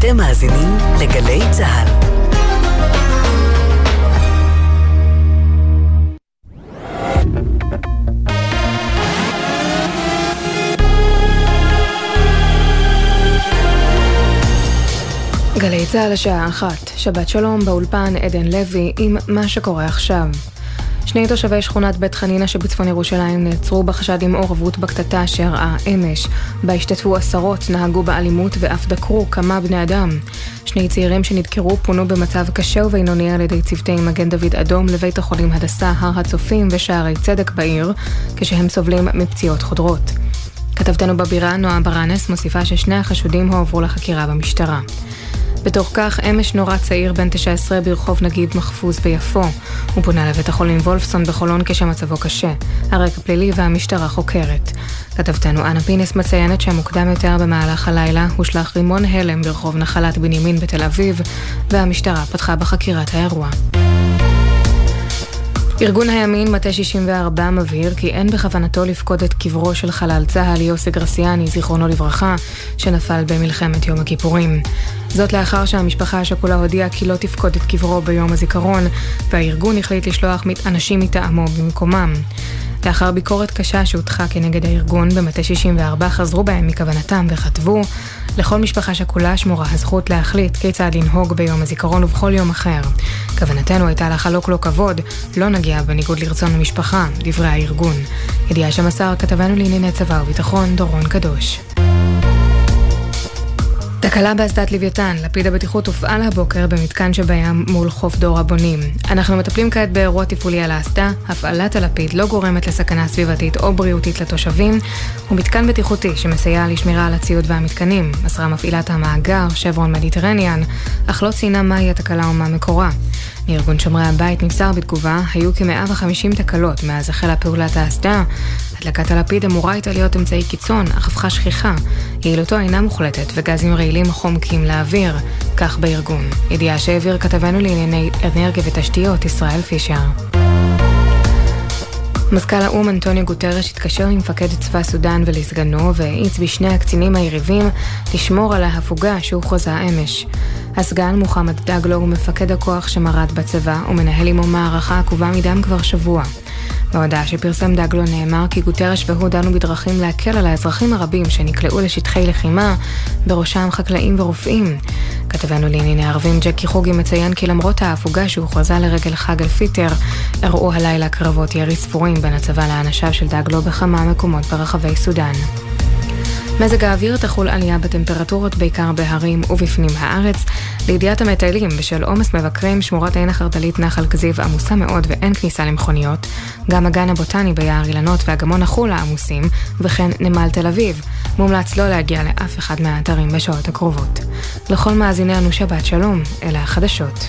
אתם מאזינים לגלי צה"ל. גלי צה"ל השעה אחת, שבת שלום באולפן עדן לוי עם מה שקורה עכשיו. שני תושבי שכונת בית חנינא שבצפון ירושלים נעצרו בחשד למעורבות בקטטה שאירעה אמש, בה השתתפו עשרות, נהגו באלימות ואף דקרו כמה בני אדם. שני צעירים שנדקרו פונו במצב קשה ובינוני על ידי צוותי מגן דוד אדום לבית החולים הדסה, הר הצופים ושערי צדק בעיר, כשהם סובלים מפציעות חודרות. כתבתנו בבירה, נועה ברנס, מוסיפה ששני החשודים הועברו לחקירה במשטרה. בתוך כך, אמש נורה צעיר בן 19 ברחוב נגיד מחפוז ביפו. הוא פונה לבית החולים וולפסון בחולון כשמצבו קשה. הרקע פלילי והמשטרה חוקרת. כתבתנו אנה פינס מציינת שמוקדם יותר במהלך הלילה הושלך רימון הלם ברחוב נחלת בנימין בתל אביב, והמשטרה פתחה בחקירת האירוע. ארגון הימין, מטה 64, מבהיר כי אין בכוונתו לפקוד את קברו של חלל צה"ל יוסי גרסיאני, זיכרונו לברכה, שנפל במלחמת יום הכיפורים. זאת לאחר שהמשפחה השכולה הודיעה כי לא תפקוד את קברו ביום הזיכרון, והארגון החליט לשלוח אנשים מטעמו במקומם. לאחר ביקורת קשה שהוטחה כנגד הארגון, במטה 64 חזרו בהם מכוונתם וכתבו לכל משפחה שכולה שמורה הזכות להחליט כיצד לנהוג ביום הזיכרון ובכל יום אחר. כוונתנו הייתה לחלוק לו כבוד, לא נגיע בניגוד לרצון המשפחה, דברי הארגון. ידיעה שמסר כתבנו לענייני צבא וביטחון, דורון קדוש. תקלה באסדת לוויתן, לפיד הבטיחות הופעל הבוקר במתקן שבים מול חוף דור הבונים. אנחנו מטפלים כעת באירוע תפעולי על האסדה, הפעלת הלפיד לא גורמת לסכנה סביבתית או בריאותית לתושבים, הוא מתקן בטיחותי שמסייע לשמירה על הציוד והמתקנים, מסרה מפעילת המאגר, שברון מדיטרניאן, אך לא ציינה מהי התקלה או מה מקורה. מארגון שומרי הבית נמסר בתגובה, היו כ-150 תקלות מאז החלה פעולת האסדה. הדלקת הלפיד אמורה הייתה להיות אמצעי קיצון, אך הפכה שכיחה. יעילותו אינה מוחלטת וגזים רעילים חומקים לאוויר, כך בארגון. ידיעה שהעביר כתבנו לענייני אנרגיה ותשתיות, ישראל פישר. מזכ"ל האו"ם אנטוניו גוטרש התקשר למפקד צבא סודאן ולסגנו והאיץ בשני הקצינים היריבים לשמור על ההפוגה שהוכרזה אמש. הסגן מוחמד דגלו הוא מפקד הכוח שמרד בצבא ומנהל עמו מערכה עקובה מדם כבר שבוע. בהודעה שפרסם דגלו נאמר כי גוטרש והוא דנו בדרכים להקל על האזרחים הרבים שנקלעו לשטחי לחימה, בראשם חקלאים ורופאים. כתבנו לענייני ערבים ג'קי חוגי מציין כי למרות ההפוגה שהוכרזה לרגל חג אל-פיטר, אירעו הלילה קרבות ירי ספורים בין הצבא לאנשיו של דגלו בכמה מקומות ברחבי סודאן. מזג האוויר תחול עלייה בטמפרטורות בעיקר בהרים ובפנים הארץ. לידיעת המטיילים, בשל עומס מבקרים, שמורת העין החרדלית נחל כזיב עמוסה מאוד ואין כניסה למכוניות. גם הגן הבוטני ביער אילנות והגמון החולה עמוסים, וכן נמל תל אביב. מומלץ לא להגיע לאף אחד מהאתרים בשעות הקרובות. לכל מאזינינו שבת שלום, אלה החדשות.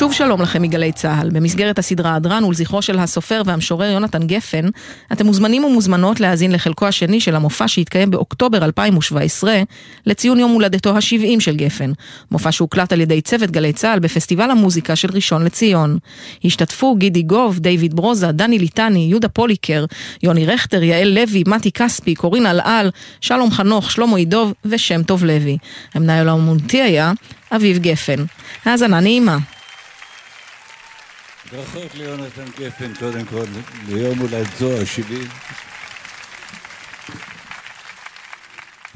שוב שלום לכם מגלי צה"ל. במסגרת הסדרה הדרן ולזכרו של הסופר והמשורר יונתן גפן, אתם מוזמנים ומוזמנות להאזין לחלקו השני של המופע שהתקיים באוקטובר 2017 לציון יום הולדתו ה-70 של גפן. מופע שהוקלט על ידי צוות גלי צה"ל בפסטיבל המוזיקה של ראשון לציון. השתתפו גידי גוב, דיוויד ברוזה, דני ליטני, יהודה פוליקר, יוני רכטר, יעל לוי, מתי כספי, קורין אלעל, שלום חנוך, שלמה עידוב ושם טוב לוי. המנהל האומנותי היה אביב גפן. האזנה נעימה. ברכות ליונתן גפן, קודם כל, ליום הולדתו ה-70.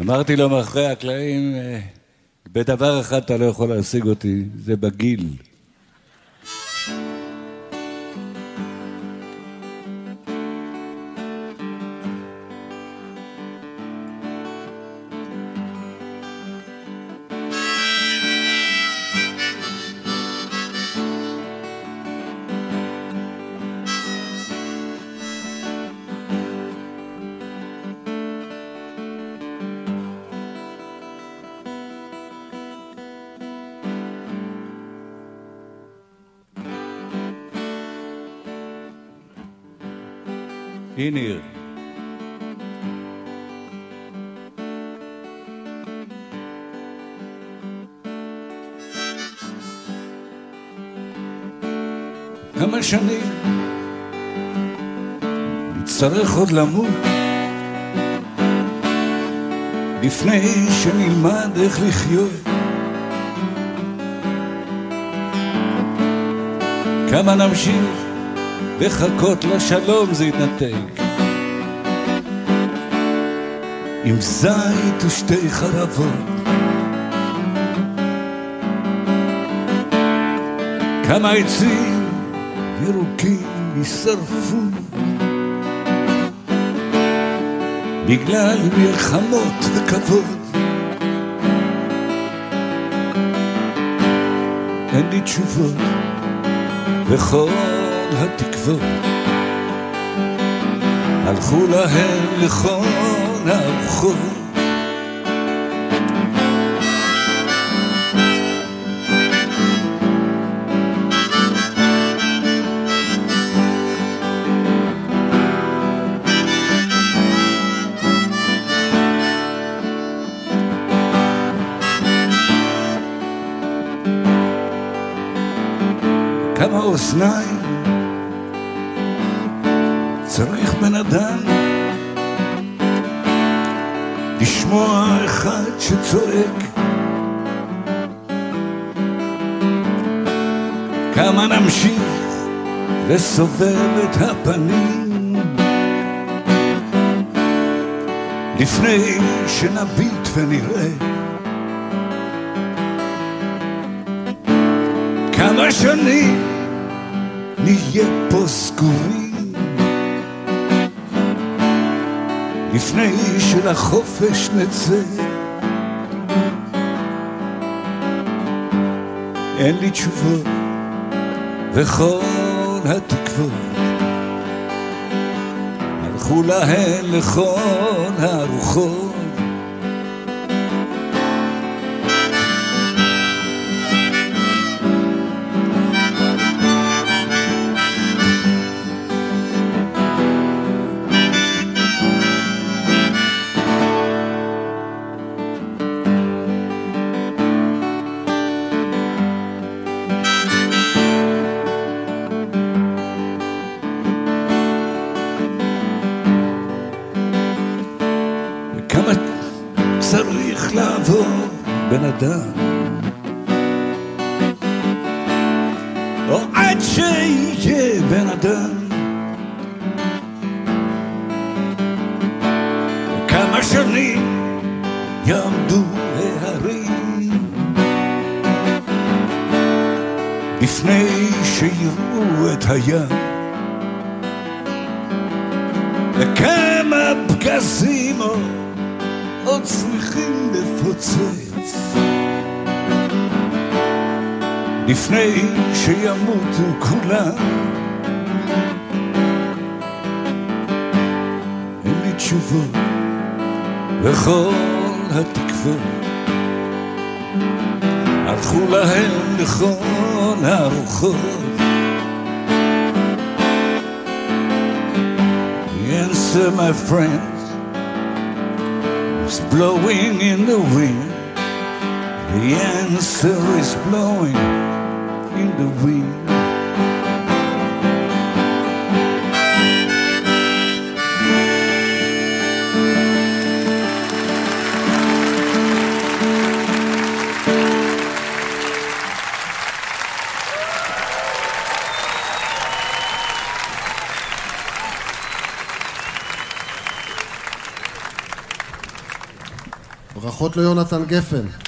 אמרתי לו מאחורי הקלעים, אה, בדבר אחד אתה לא יכול להשיג אותי, זה בגיל. שנים. נצטרך עוד למות. לפני שנלמד איך לחיות. כמה נמשיך לחכות לשלום זה יתנתק. עם זית ושתי חרבות. כמה עצים ירוקים יישרפו. בגלל מלחמות וכבוד אין לי תשובות וכל התקוות. הלכו להם לכל הרוחות כמה אוזניים. צריך בן אדם לשמוע אחד שצועק. כמה נמשיך לסובב את הפנים. לפני שנביט ונראה. כמה שנים נהיה פה סגורים. לפני שלחופש נצא. אין לי תשובות וכל התקוות. הלכו להן לכל הרוחות בן שימותו כולם אין לי תשובות וכל התקוות הלכו להם לכל הרוחות. Sir, my friends, it's blowing in the wind. The answer is blowing in the wind. ברכות ליונתן גפן.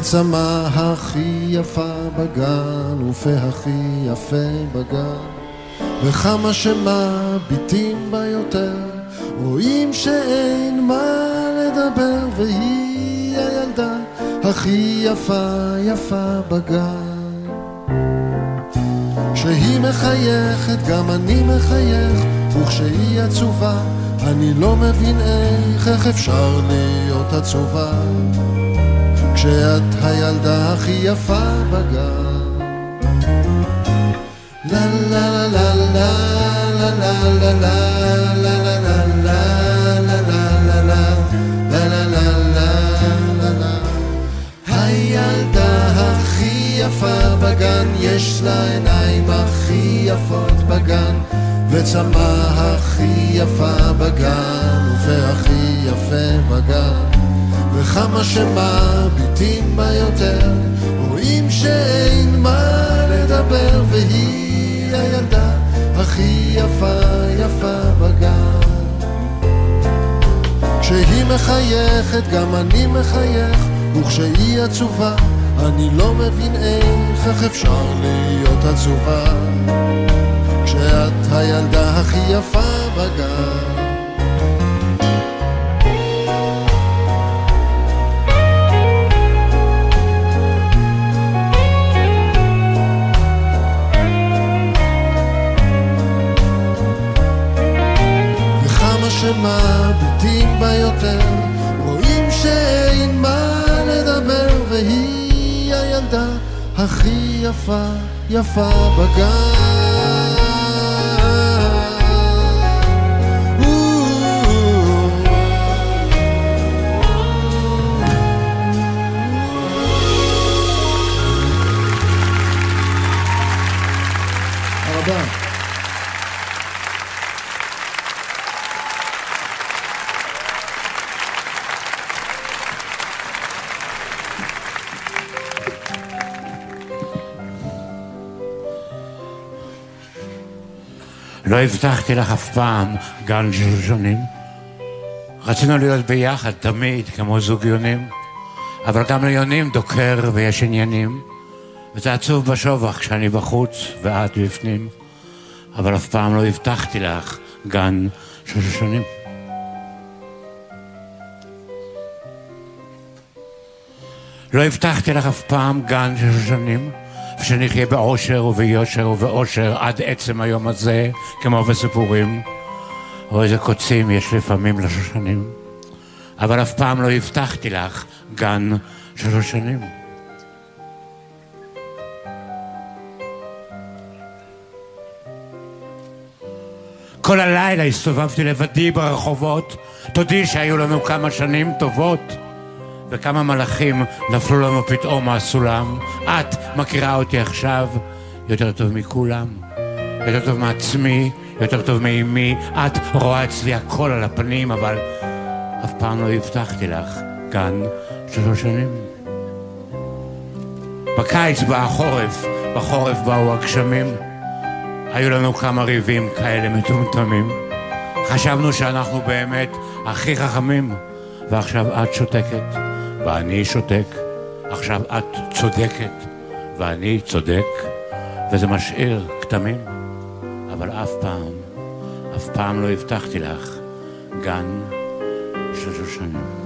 וצמא הכי יפה בגן, ופה הכי יפה בגן. וכמה שמביטים בה יותר, רואים שאין מה לדבר, והיא הילדה הכי יפה יפה בגן. כשהיא מחייכת גם אני מחייך, וכשהיא עצובה אני לא מבין איך, איך אפשר להיות עצובה. כשאת הילדה הכי יפה בגן. לה לה לה לה לה לה לה לה לה יפה בגן, יש לה עיניים הכי יפות בגן, וצמא הכי יפה בגן, ופה הכי יפה בגן. וכמה שמביטים בה יותר, רואים שאין מה לדבר, והיא הילדה הכי יפה יפה בגן. כשהיא מחייכת גם אני מחייך, וכשהיא עצובה אני לא מבין איך, איך אפשר להיות עצובה כשאת הילדה הכי יפה בגן. יותר, רואים שאין מה לדבר, והיא הילדה הכי יפה, יפה בגן. הבטחתי לך אף פעם גן של שנים. רצינו להיות ביחד תמיד כמו זוג יונים, אבל גם ליונים דוקר ויש עניינים, וזה עצוב בשובח כשאני בחוץ ואת בפנים, אבל אף פעם לא הבטחתי לך גן של שנים. לא הבטחתי לך אף פעם גן של שנים, ושנחיה באושר וביושר ובאושר עד עצם היום הזה, כמו בסיפורים. או איזה קוצים יש לפעמים לשושנים. אבל אף פעם לא הבטחתי לך גן של שושנים. כל הלילה הסתובבתי לבדי ברחובות, תודי שהיו לנו כמה שנים טובות. וכמה מלאכים נפלו לנו פתאום מהסולם. את מכירה אותי עכשיו יותר טוב מכולם. יותר טוב מעצמי, יותר טוב מאימי. את רואה אצלי הכל על הפנים, אבל אף פעם לא הבטחתי לך גן שלוש שנים. בקיץ בא החורף, בחורף באו הגשמים. היו לנו כמה ריבים כאלה מטומטמים. חשבנו שאנחנו באמת הכי חכמים, ועכשיו את שותקת, ואני שותק. עכשיו את צודקת, ואני צודק, וזה משאיר כתמים. אבל אף פעם, אף פעם לא הבטחתי לך גן של שושנים.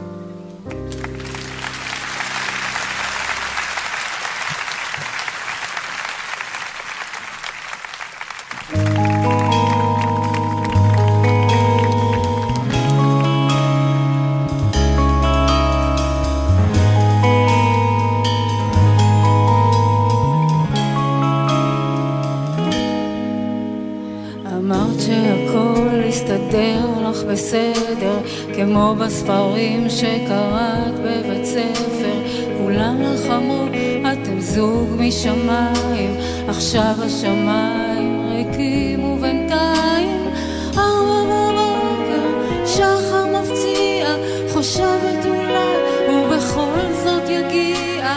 השמיים ריקים ובינתיים. ארבע בבוקר, שחר מפציע, חושבת אולי, ובכל זאת יגיע.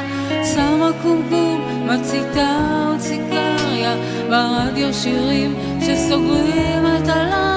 שמה קומקום, מציתה עוד סיגריה, ברדיו שירים שסוגרים את הלילה.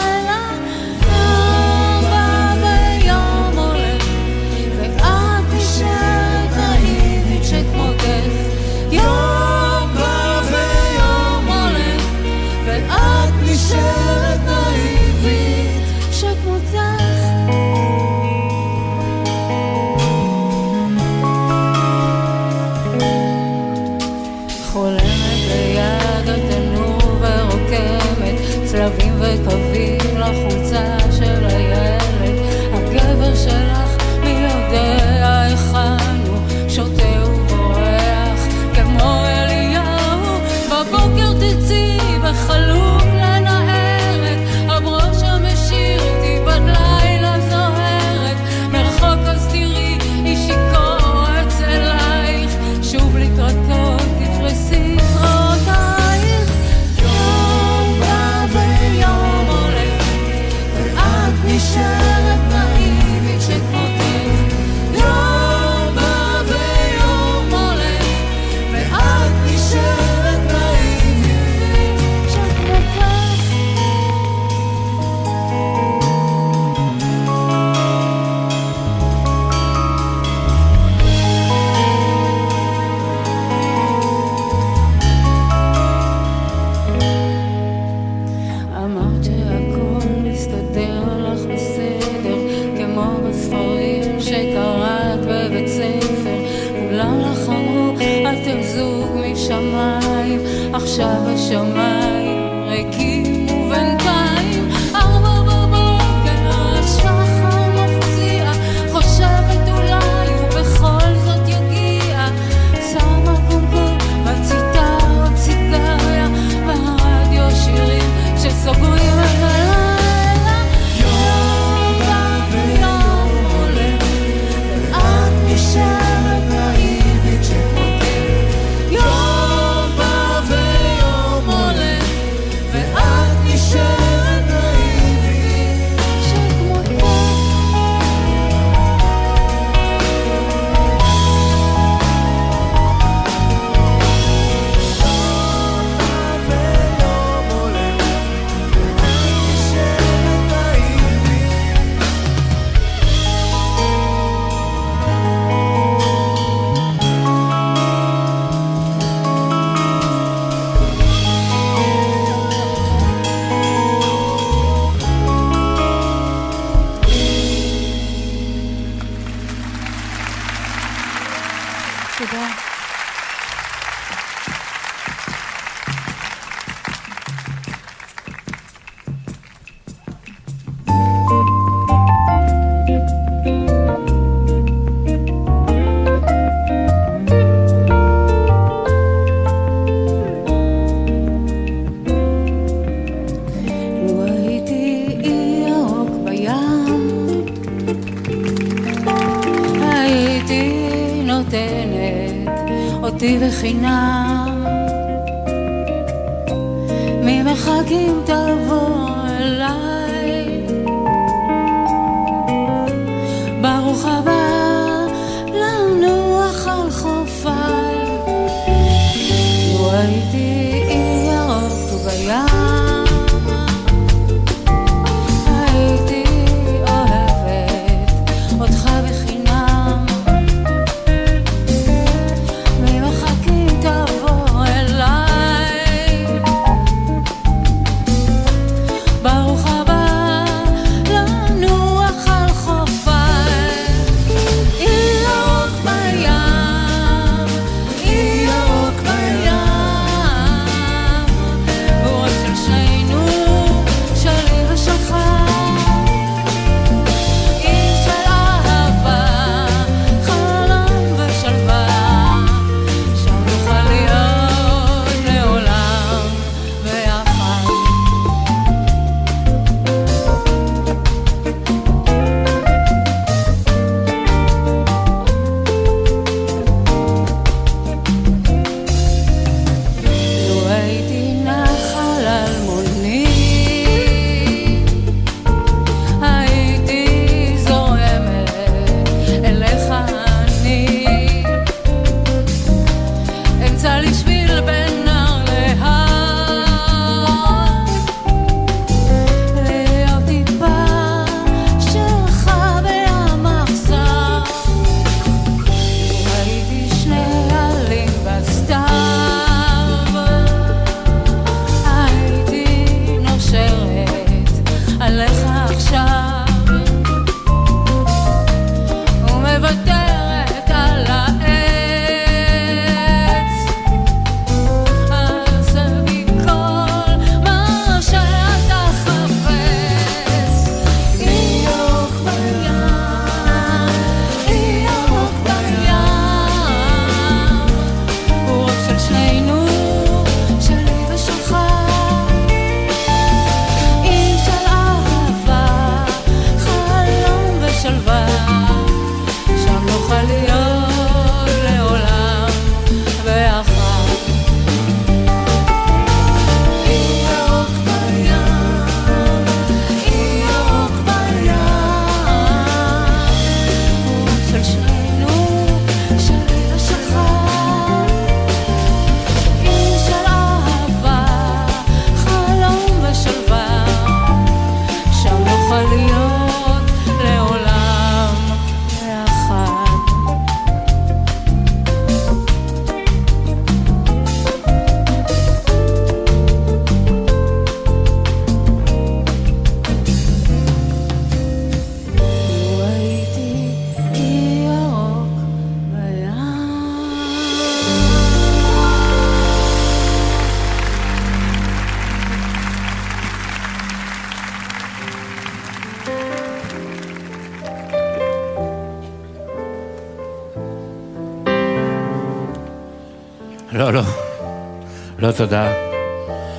לא תודה.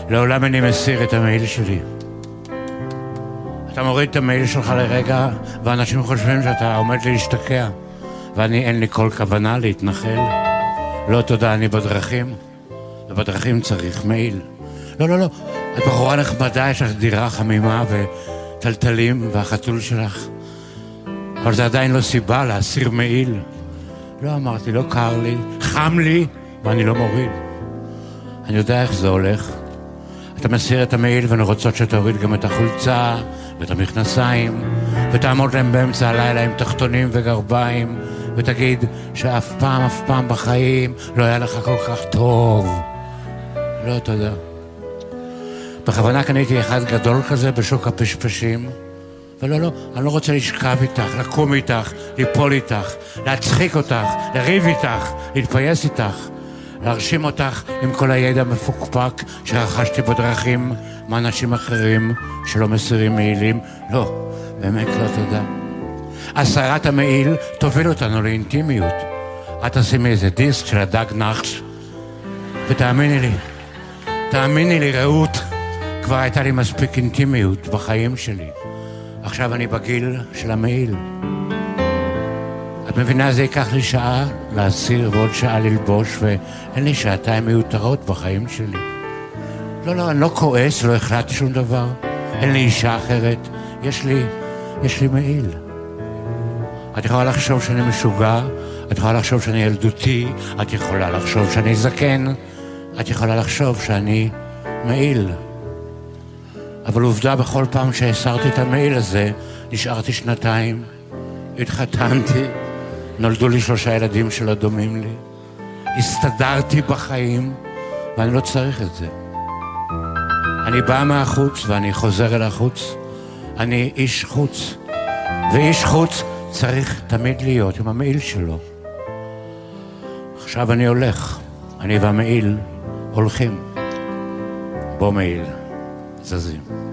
לעולם איני מסיר את המעיל שלי. אתה מוריד את המעיל שלך לרגע, ואנשים חושבים שאתה עומד להשתקע. ואני, אין לי כל כוונה להתנחל. לא תודה, אני בדרכים, ובדרכים צריך מעיל. לא, לא, לא. את בחורה נחמדה, יש לך דירה חמימה וטלטלים והחתול שלך. אבל זה עדיין לא סיבה להסיר מעיל. לא אמרתי, לא קר לי, חם לי, ואני לא מוריד. אני יודע איך זה הולך. אתה מסיר את המעיל והן רוצות שתוריד גם את החולצה ואת המכנסיים, ותעמוד להם באמצע הלילה עם תחתונים וגרביים, ותגיד שאף פעם, אף פעם בחיים לא היה לך כל כך טוב. לא, תודה. בכוונה קניתי אחד גדול כזה בשוק הפשפשים, ולא, לא, אני לא רוצה לשכב איתך, לקום איתך, ליפול איתך, להצחיק אותך, לריב איתך, להתפייס איתך, להרשים אותך עם כל הידע המפוקפק שרכשתי בדרכים מאנשים אחרים שלא מסירים מעילים. לא, באמת לא תודה. הסרת המעיל תוביל אותנו לאינטימיות. את תשימי איזה דיסק של הדג נחש, ותאמיני לי, תאמיני לי, רעות, כבר הייתה לי מספיק אינטימיות בחיים שלי. עכשיו אני בגיל של המעיל. את מבינה, זה ייקח לי שעה להסיר ועוד שעה ללבוש, ואין לי שעתיים מיותרות בחיים שלי. לא, לא, אני לא כועס, לא החלטתי שום דבר. אין לי אישה אחרת. יש לי, יש לי מעיל. את יכולה לחשוב שאני משוגע, את יכולה לחשוב שאני ילדותי, את יכולה לחשוב שאני זקן, את יכולה לחשוב שאני מעיל. אבל עובדה, בכל פעם שהסרתי את המעיל הזה, נשארתי שנתיים, התחתנתי, נולדו לי שלושה ילדים שלא דומים לי, הסתדרתי בחיים, ואני לא צריך את זה. אני בא מהחוץ ואני חוזר אל החוץ. אני איש חוץ, ואיש חוץ צריך תמיד להיות עם המעיל שלו. עכשיו אני הולך, אני והמעיל הולכים. בוא מעיל, זזים.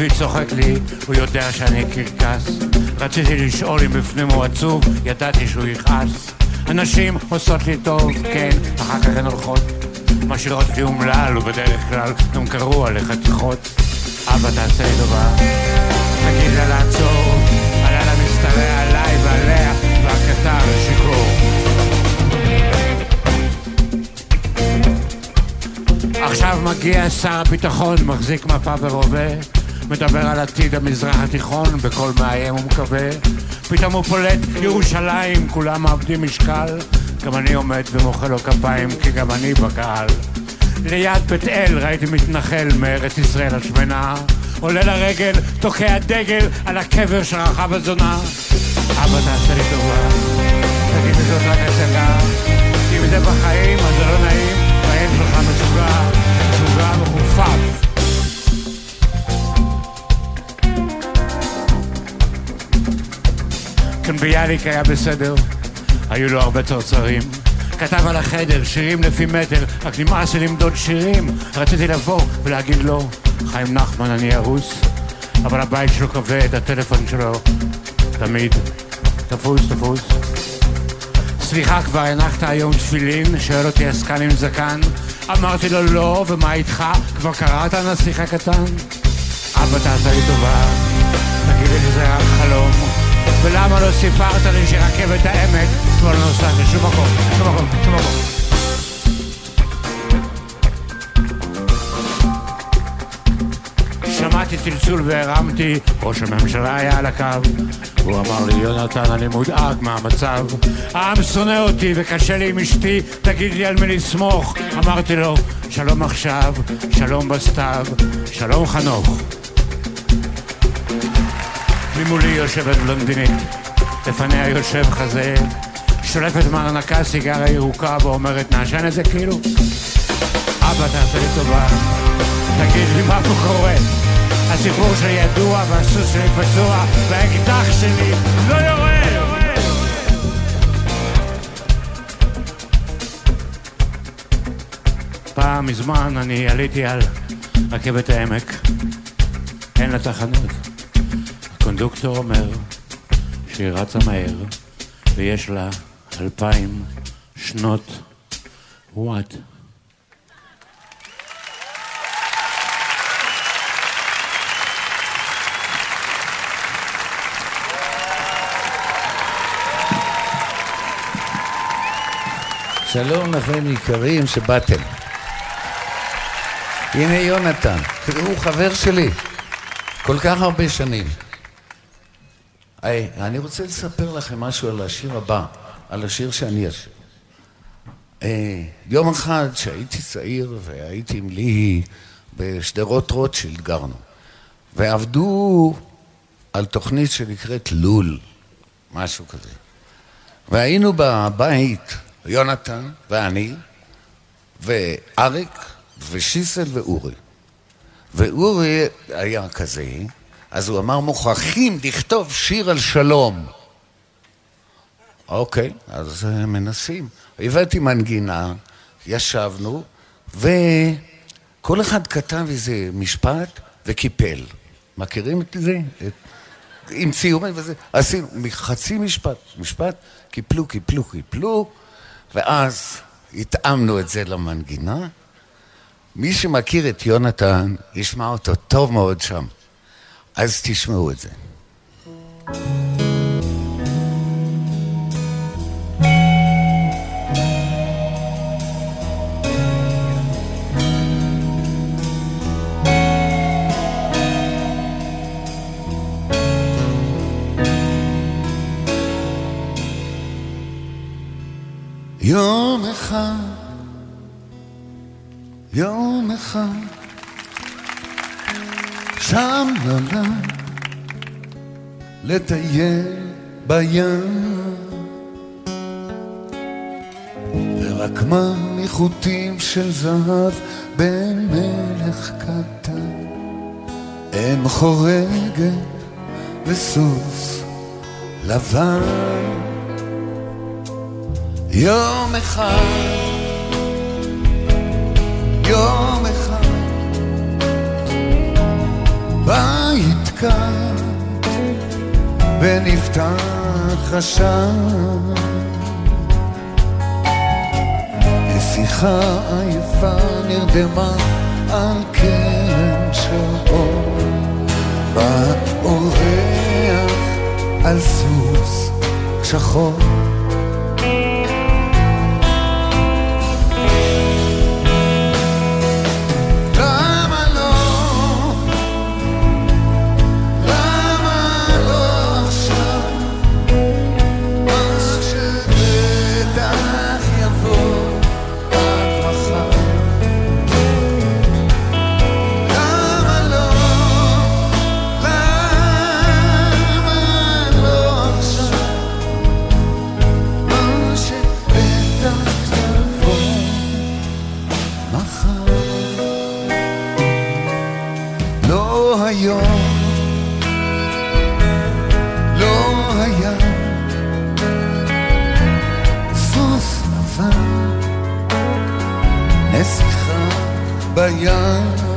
שבי צוחק לי, הוא יודע שאני קרקס. רציתי לשאול אם בפנים הוא עצוב, ידעתי שהוא יכעס. הנשים עושות לי טוב, כן, אחר כך הן הולכות. משאירות לי אומלל, ובדרך כלל גם קראו עליך חתיכות. אבא תעשה לי טובה, תגיד לה לעצור, הלילה משתרע עליי ועליה, והקטר שיכור. עכשיו מגיע שר הביטחון, מחזיק מפה ורובה, מדבר על עתיד המזרח התיכון בקול מאיים ומקווה. פתאום הוא פולט ירושלים, כולם מאבדים משקל. גם אני עומד ומוחא לו כפיים, כי גם אני בקהל. ליד בית אל ראיתי מתנחל מארץ ישראל השמנה, עולה לרגל, תוקע דגל על הקבר של רחב הזונה. אבא תעשה לי טובה, תגיד לי זאת רק הצגה, אם זה בחיים אז זה לא נעים, והילד שלך משוגע, משוגע ומכופף. כאן ביאליק היה בסדר, היו לו הרבה צרצרים. כתב על החדר, שירים לפי מטר, רק נמאס לי למדוד שירים. רציתי לבוא ולהגיד לו, חיים נחמן, אני ארוס, אבל הבית שלו כבד, הטלפון שלו תמיד תפוס, תפוס. סליחה, כבר הנחת היום תפילין? שואל אותי עסקן עם זקן. אמרתי לו לא, ומה איתך? כבר קראת הנסיך הקטן? אבא תעשה לי טובה, תגיד לי שזה רק חלום. ולמה לא סיפרת לי שרכבת העמק כבר לא נוסעת לשום מקום, שום מקום, שום מקום. שמעתי צלצול והרמתי, ראש הממשלה היה על הקו. הוא אמר לי, יונתן, אני מודאג מהמצב. העם שונא אותי וקשה לי עם אשתי, תגיד לי על מי לסמוך. אמרתי לו, שלום עכשיו, שלום בסתיו, שלום חנוך. ממולי יושבת בלונדינית, לפניה יושב חזה, שולפת מהרנקה סיגריה ירוקה ואומרת, נעשן את זה כאילו? אבא, תעשה לי טובה, תגיד לי מה פה קורה. הסיפור שלי ידוע והסוס שלי פצוע והאקדח שלי לא יורד! פעם מזמן אני עליתי על רכבת העמק, אין לה תחנות. הקונדוקטור אומר שהיא רצה מהר ויש לה אלפיים שנות וואט. שלום לכם יקרים שבאתם. הנה יונתן, הוא חבר שלי, כל כך הרבה שנים. היי, אני רוצה לספר לכם משהו על השיר הבא, על השיר שאני אשיר. אה, יום אחד שהייתי צעיר והייתי עם ליהי בשדרות רוטשילד גרנו, ועבדו על תוכנית שנקראת לול, משהו כזה. והיינו בבית, יונתן ואני, ואריק, ושיסל ואורי. ואורי היה כזה, אז הוא אמר, מוכרחים לכתוב שיר על שלום. אוקיי, אז אה, מנסים. הבאתי מנגינה, ישבנו, וכל אחד כתב איזה משפט וקיפל. מכירים את זה? את... עם ציורים וזה. עשינו חצי משפט, משפט, קיפלו, קיפלו, קיפלו, ואז התאמנו את זה למנגינה. מי שמכיר את יונתן, ישמע אותו טוב מאוד שם. אז תשמעו את זה. יום אחד, יום אחד, שם נולד לטייל בים. רק מה מחוטים של זהב בן מלך קטן. אם חורגת וסוס לבן. יום אחד, יום בית קם ונפתח השער. נסיכה עייפה נרדמה על קרן של אור. בא אורח על סוס שחור. בים.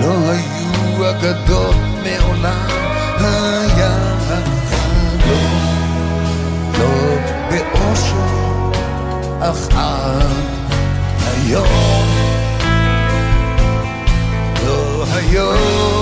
לא היו אגדות מעולם, היה החלום, לא באושר, אך עד היום. לא היום,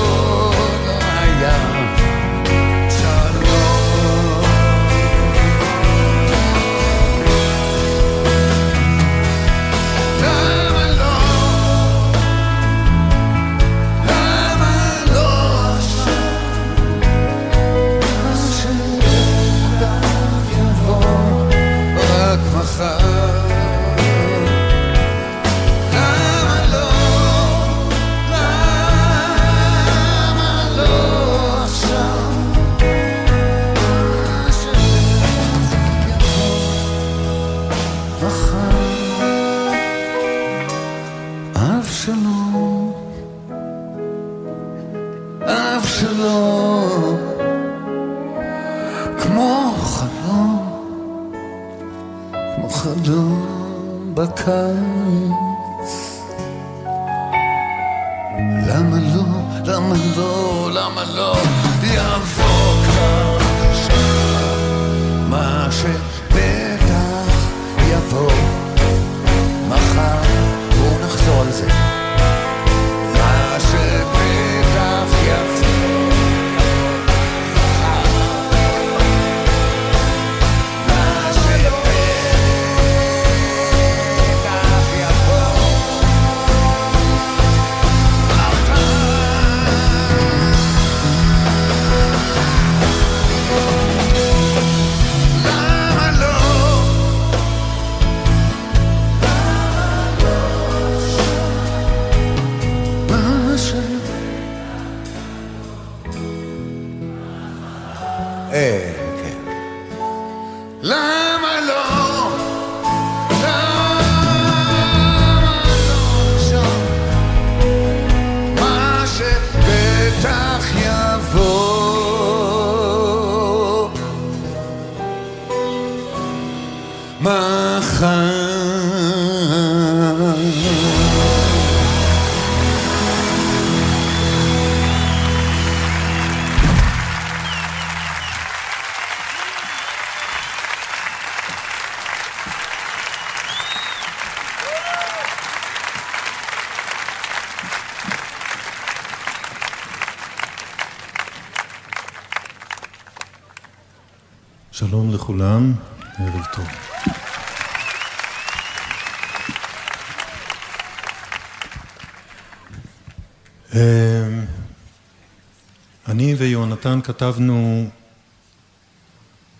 אני ויונתן כתבנו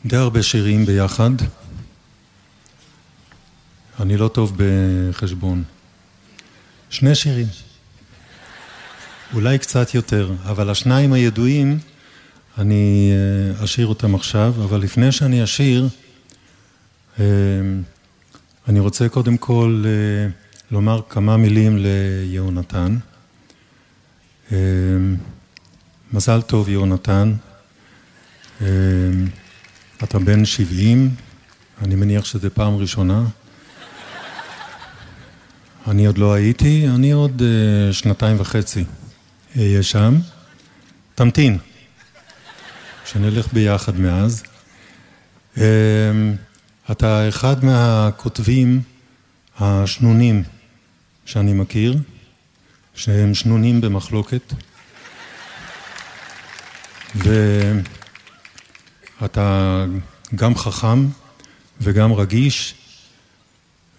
די הרבה שירים ביחד. אני לא טוב בחשבון. שני שירים. אולי קצת יותר, אבל השניים הידועים, אני אה, אשיר אותם עכשיו, אבל לפני שאני אשיר, אה, אני רוצה קודם כל אה, לומר כמה מילים ליהונתן. אה, מזל טוב, יהונתן. אה, אתה בן 70, אני מניח שזו פעם ראשונה. אני עוד לא הייתי, אני עוד uh, שנתיים וחצי אהיה שם. תמתין, שנלך ביחד מאז. Uh, אתה אחד מהכותבים השנונים שאני מכיר, שהם שנונים במחלוקת. ואתה גם חכם וגם רגיש,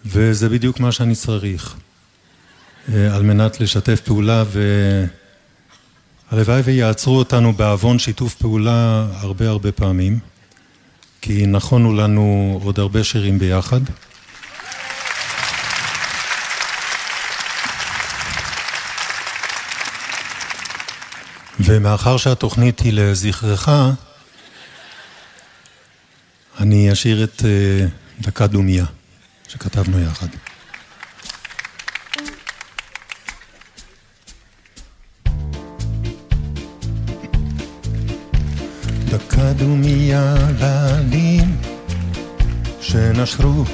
וזה בדיוק מה שאני צריך אה, על מנת לשתף פעולה והלוואי ויעצרו אותנו בעוון שיתוף פעולה הרבה הרבה פעמים כי נכונו לנו עוד הרבה שירים ביחד ומאחר שהתוכנית היא לזכרך אני אשאיר את אה, דקה דומיה שכתבנו יחד. דקה דומיה לעלים שנשרו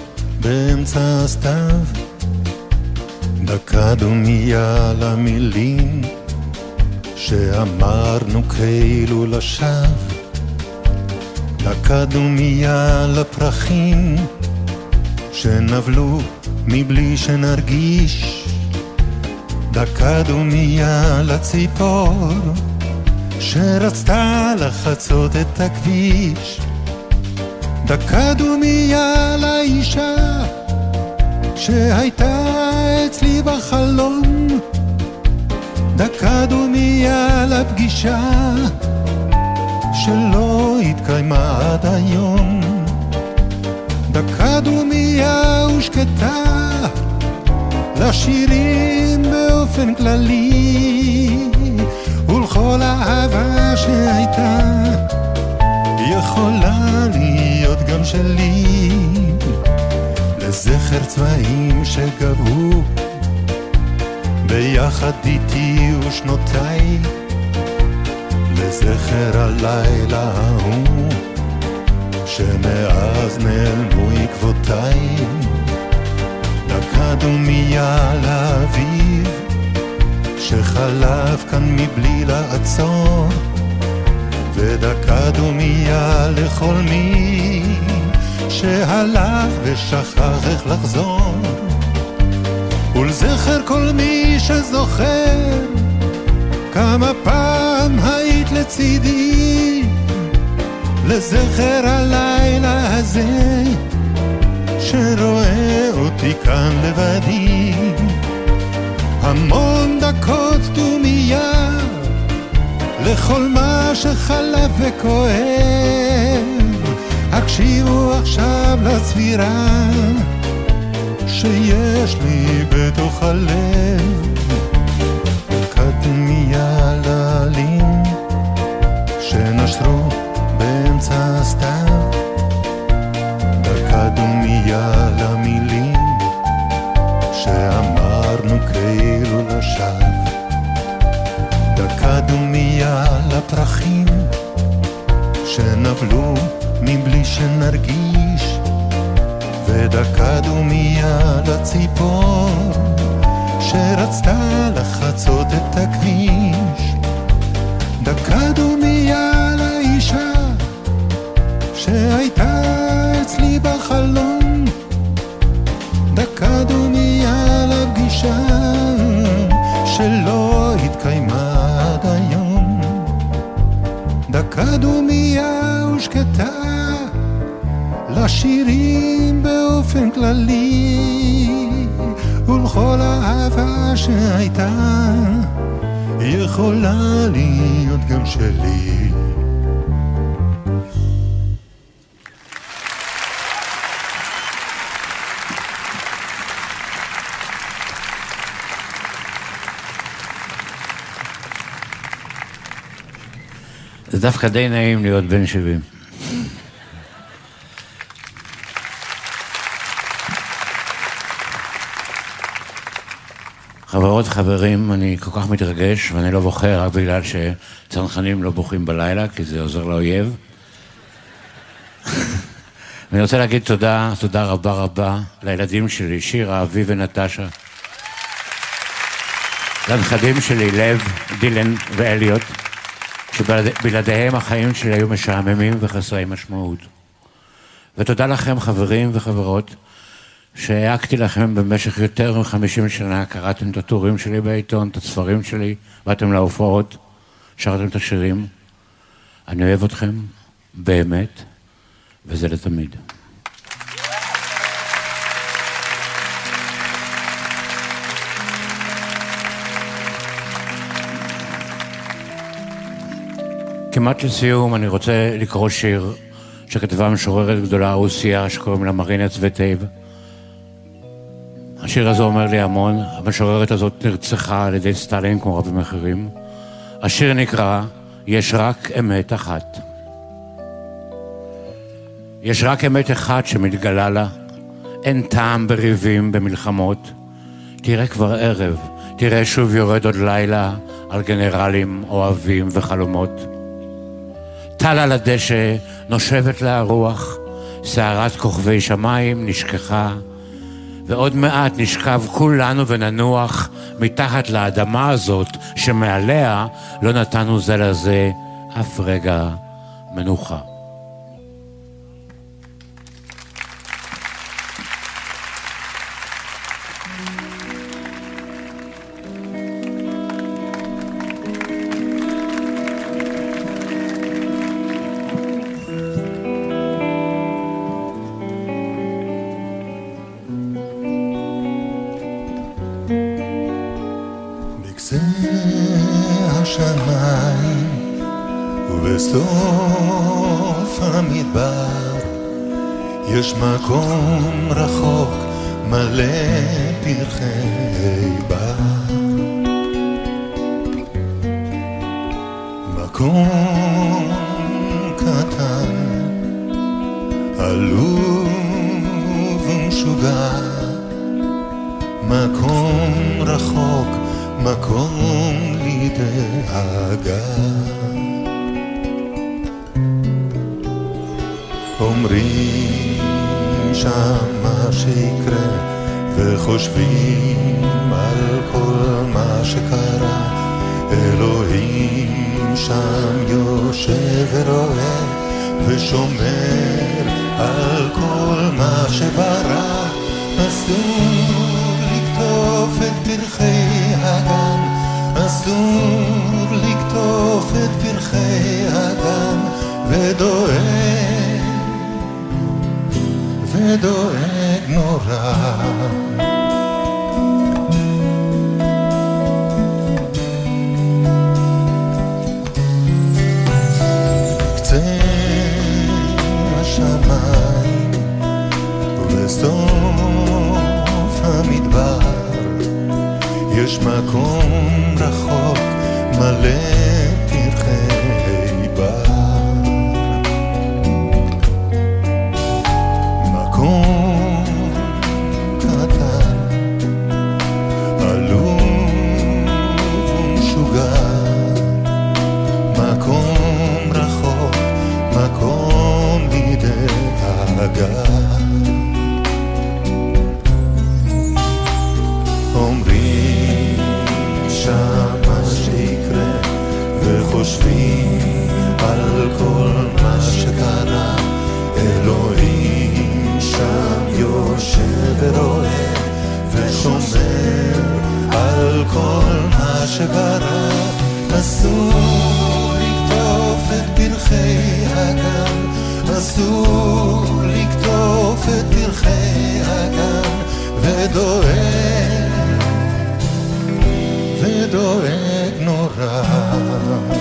באמצע הסתיו דקה דומיה למילים שאמרנו כאילו לשווא דקה דומיה לפרחים שנבלו מבלי שנרגיש. דקה דומיה לציפור שרצתה לחצות את הכביש. דקה דומיה לאישה שהייתה אצלי בחלום דקה דומיה לפגישה שלא התקיימה עד היום. דקה דומיה ושקטה לשירים באופן כללי ולכל אהבה שהייתה יכולה להיות גם שלי. לזכר צבעים שגבו ביחד איתי ושנותיי לזכר הלילה ההוא שמאז נעלמו עקבותיי. דקה דומיה לאביב שחלף כאן מבלי לעצור. ודקה דומיה לכל מי שהלך ושכח איך לחזור ולזכר כל מי שזוכר כמה פעם היית לצידי. לזכר הלילה הזה שרואה אותי כאן לבדי. המון דקות דומיה לכל מה שחלף וכואב. הקשיבו עכשיו לצבירה שיש לי בתוך הלב. דקה לעלים שנשרו באמצע הסתיו. דקה למילים שאמרנו כאילו לשווא. דקה דומיה לפרחים שנבלו מבלי שנרגיש ודקה דומיה לציפור שרצתה לחצות את הכביש. דקה דומיה לאישה שהייתה אצלי בחלום דקה דומיה לפגישה שלא התקיימה עד היום. דקה דומיה ושקטה לשירים באופן כללי ולכל אהבה שהייתה יכולה להיות גם שלי. זה דווקא די נעים להיות בן 70. חברות, חברים, אני כל כך מתרגש, ואני לא בוחר רק בגלל שצנחנים לא בוכים בלילה, כי זה עוזר לאויב. ואני רוצה להגיד תודה, תודה רבה רבה לילדים שלי, שירה, אבי ונטשה. לנכדים שלי, לב, דילן ואליוט, שבלעדיהם החיים שלי היו משעממים וחסרי משמעות. ותודה לכם, חברים וחברות, שהעקתי לכם במשך יותר מ-50 שנה, קראתם את הטורים שלי בעיתון, את הספרים שלי, באתם להופעות, שרתם את השירים. אני אוהב אתכם, באמת, וזה לתמיד. כמעט לסיום, אני רוצה לקרוא שיר שכתבה משוררת גדולה רוסיה שקוראים לה מרינה צווטייב. השיר הזה אומר לי המון, המשוררת הזאת נרצחה על ידי סטלין כמו רבים אחרים. השיר נקרא "יש רק אמת אחת". יש רק אמת אחת שמתגלה לה, אין טעם בריבים, במלחמות. תראה כבר ערב, תראה שוב יורד עוד לילה על גנרלים, אוהבים וחלומות. טל על הדשא, נושבת לה הרוח, סערת כוכבי שמיים נשכחה, ועוד מעט נשכב כולנו וננוח מתחת לאדמה הזאת, שמעליה לא נתנו זה לזה אף רגע מנוחה. ודואג נורא.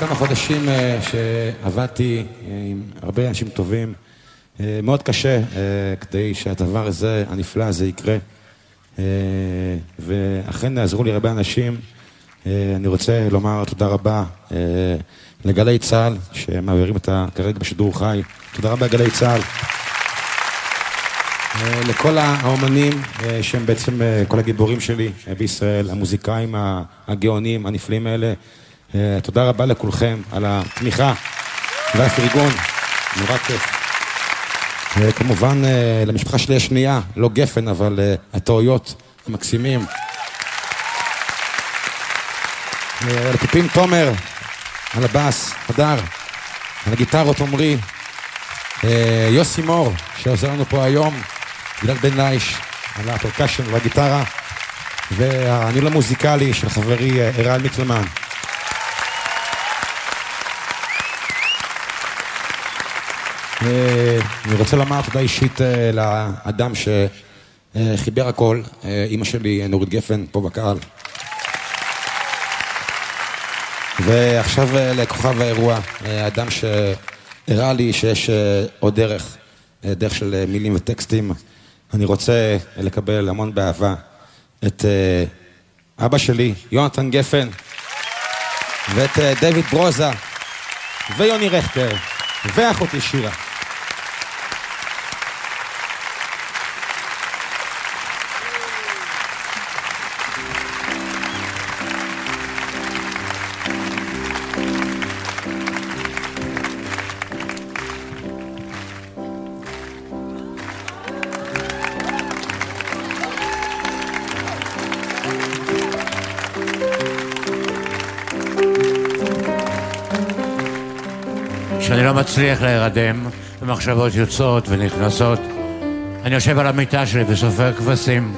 כמה חודשים אה, שעבדתי אה, עם הרבה אנשים טובים. אה, מאוד קשה כדי שהדבר הזה, הנפלא הזה יקרה. ואכן עזרו לי הרבה אנשים. אני רוצה לומר תודה רבה לגלי צה"ל, שמעבירים את. כרגע בשידור חי. תודה רבה גלי צה"ל. לכל האומנים שהם בעצם כל הגיבורים שלי בישראל, המוזיקאים הגאונים, הנפלאים האלה. אה, תודה רבה לכולכם על התמיכה והפרגון, נורא כיף. אה, כמובן אה, למשפחה שלי השנייה, לא גפן, אבל הטעויות המקסימים. אה, לפיפים תומר, על הבאס, הדר, על הגיטרות עמרי, יוסי מור, שעוזר לנו פה היום, גלעד בן לייש, על הפרקשן והגיטרה, והניהול המוזיקלי של חברי ערן מיטלמן. אני רוצה לומר תודה אישית אה, לאדם שחיבר הכל, אה, אימא שלי, אה, נורית גפן, פה בקהל. ועכשיו אה, לכוכב האירוע, אה, אדם שהראה לי שיש אה, עוד דרך, אה, דרך של אה, מילים וטקסטים. אני רוצה אה, לקבל המון באהבה את אה, אבא שלי, יונתן גפן, ואת אה, דויד ברוזה, ויוני רכטר, ואחותי שירה. לא מצליח להירדם, ומחשבות יוצאות ונכנסות, אני יושב על המיטה שלי וסופר כבשים,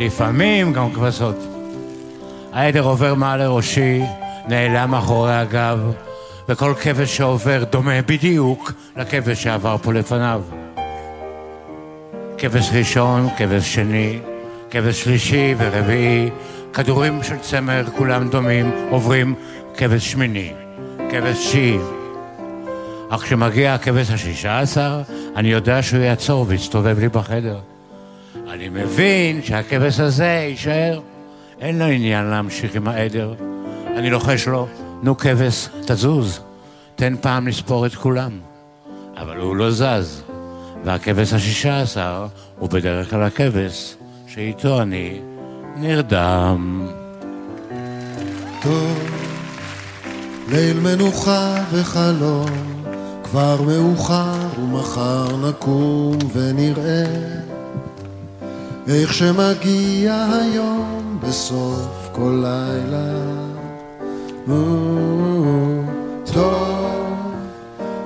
לפעמים גם כבשות. העדר עובר מעל לראשי, נעלם מאחורי הגב, וכל כבש שעובר דומה בדיוק לכבש שעבר פה לפניו. כבש ראשון, כבש שני, כבש שלישי ורביעי, כדורים של צמר, כולם דומים, עוברים כבש שמיני, כבש תשיעי. אך כשמגיע הכבש השישה עשר, אני יודע שהוא יעצור ויסתובב לי בחדר. אני מבין שהכבש הזה יישאר. אין לו עניין להמשיך עם העדר. אני לוחש לו, נו כבש, תזוז. תן פעם לספור את כולם. אבל הוא לא זז. והכבש השישה עשר הוא בדרך כלל הכבש שאיתו אני נרדם. טוב, ליל מנוחה וחלום, כבר מאוחר ומחר נקום ונראה איך שמגיע היום בסוף כל לילה. טוב,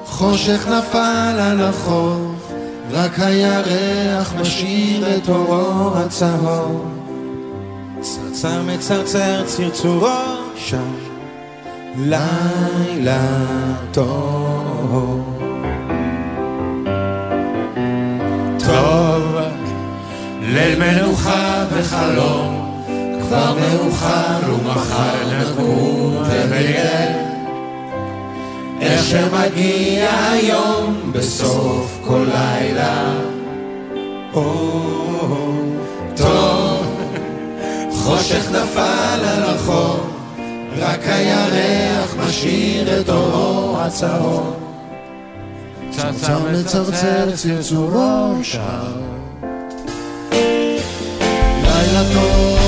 חושך נפל על החוף, רק הירח משאיר את אורו הצהוב. צרצר מצרצר צרצורו שם לילה טוב טוב, ליל מנוחה וחלום, כבר מאוחר ומחר נקום ונראה איך שמגיע היום בסוף כל לילה. או, טוב, חושך נפל על החור, רק הירח משאיר את אורו הצהוב. צרצר מצרצר צרצורו שר. לילה טוב.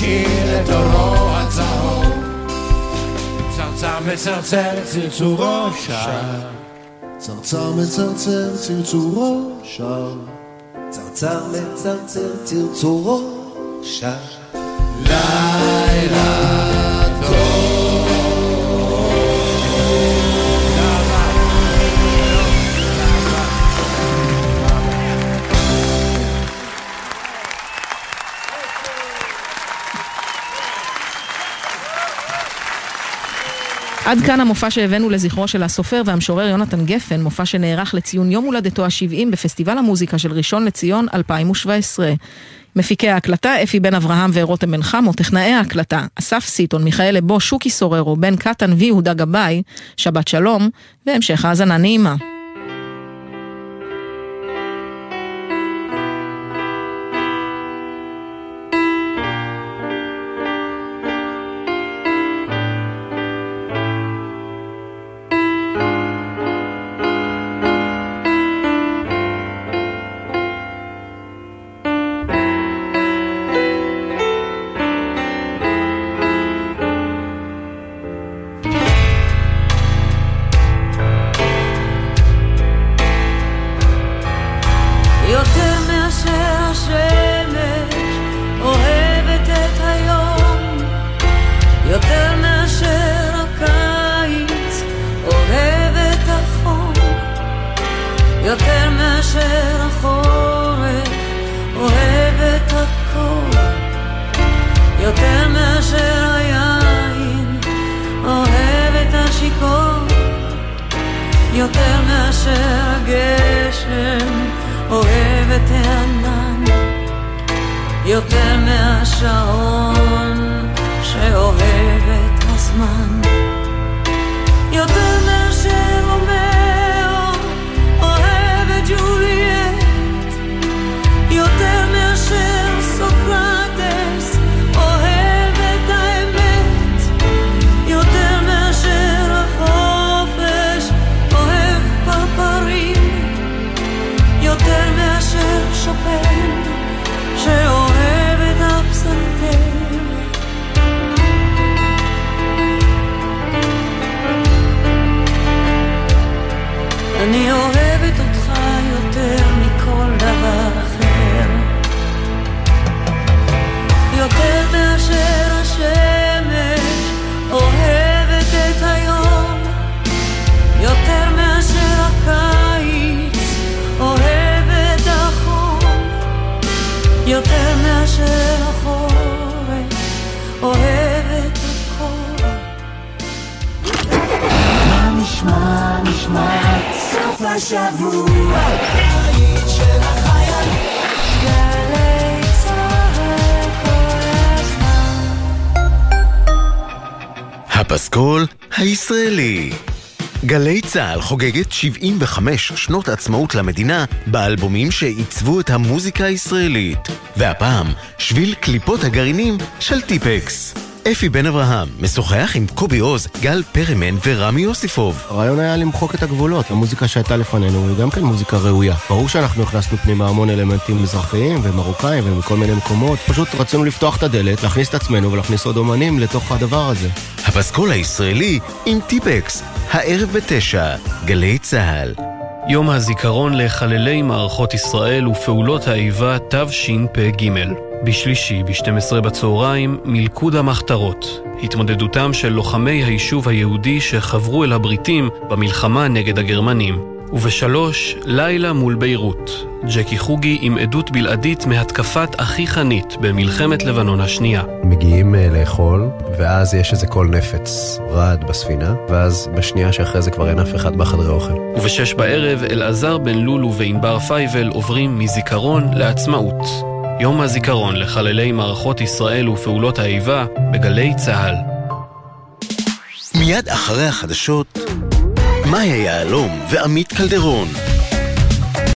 הירח משאיר את אורו הצהוב. צרצר מצרצר צרצורו שר. צרצר מצרצר צרצורו שר. צרצר מצרצר צרצורו שר לילה עד כאן המופע שהבאנו לזכרו של הסופר והמשורר יונתן גפן, מופע שנערך לציון יום הולדתו ה-70 בפסטיבל המוזיקה של ראשון לציון 2017. מפיקי ההקלטה, אפי בן אברהם ורותם בן חמו, טכנאי ההקלטה, אסף סיטון, מיכאל לבו, שוקי סוררו, בן קטן ויהודה גבאי, שבת שלום, והמשך האזנה נעימה. חוגגת 75 שנות עצמאות למדינה באלבומים שעיצבו את המוזיקה הישראלית. והפעם, שביל קליפות הגרעינים של טיפקס. אפי בן אברהם משוחח עם קובי עוז, גל פרמן ורמי יוסיפוב. הרעיון היה למחוק את הגבולות. המוזיקה שהייתה לפנינו היא גם כן מוזיקה ראויה. ברור שאנחנו הכנסנו פנימה המון אלמנטים מזרחיים ומרוקאים ומכל מיני מקומות. פשוט רצינו לפתוח את הדלת, להכניס את עצמנו ולהכניס עוד אומנים לתוך הדבר הזה. הפסקול הישראלי עם טיפקס, הערב בתשע, גלי צה"ל. יום הזיכרון לחללי מערכות ישראל ופעולות האיבה תשפ"ג. בשלישי, ב-12 בצהריים, מלכוד המחתרות. התמודדותם של לוחמי היישוב היהודי שחברו אל הבריטים במלחמה נגד הגרמנים. ובשלוש, לילה מול ביירות. ג'קי חוגי עם עדות בלעדית מהתקפת אחי חנית במלחמת לבנון השנייה. מגיעים אה, לאכול, ואז יש איזה קול נפץ רעד בספינה, ואז בשנייה שאחרי זה כבר אין אף אחד בחדרי אוכל. ובשש בערב, אלעזר בן לולו וענבר פייבל עוברים מזיכרון לעצמאות. יום הזיכרון לחללי מערכות ישראל ופעולות האיבה בגלי צה"ל. מיד אחרי החדשות, מאיה יהלום ועמית קלדרון.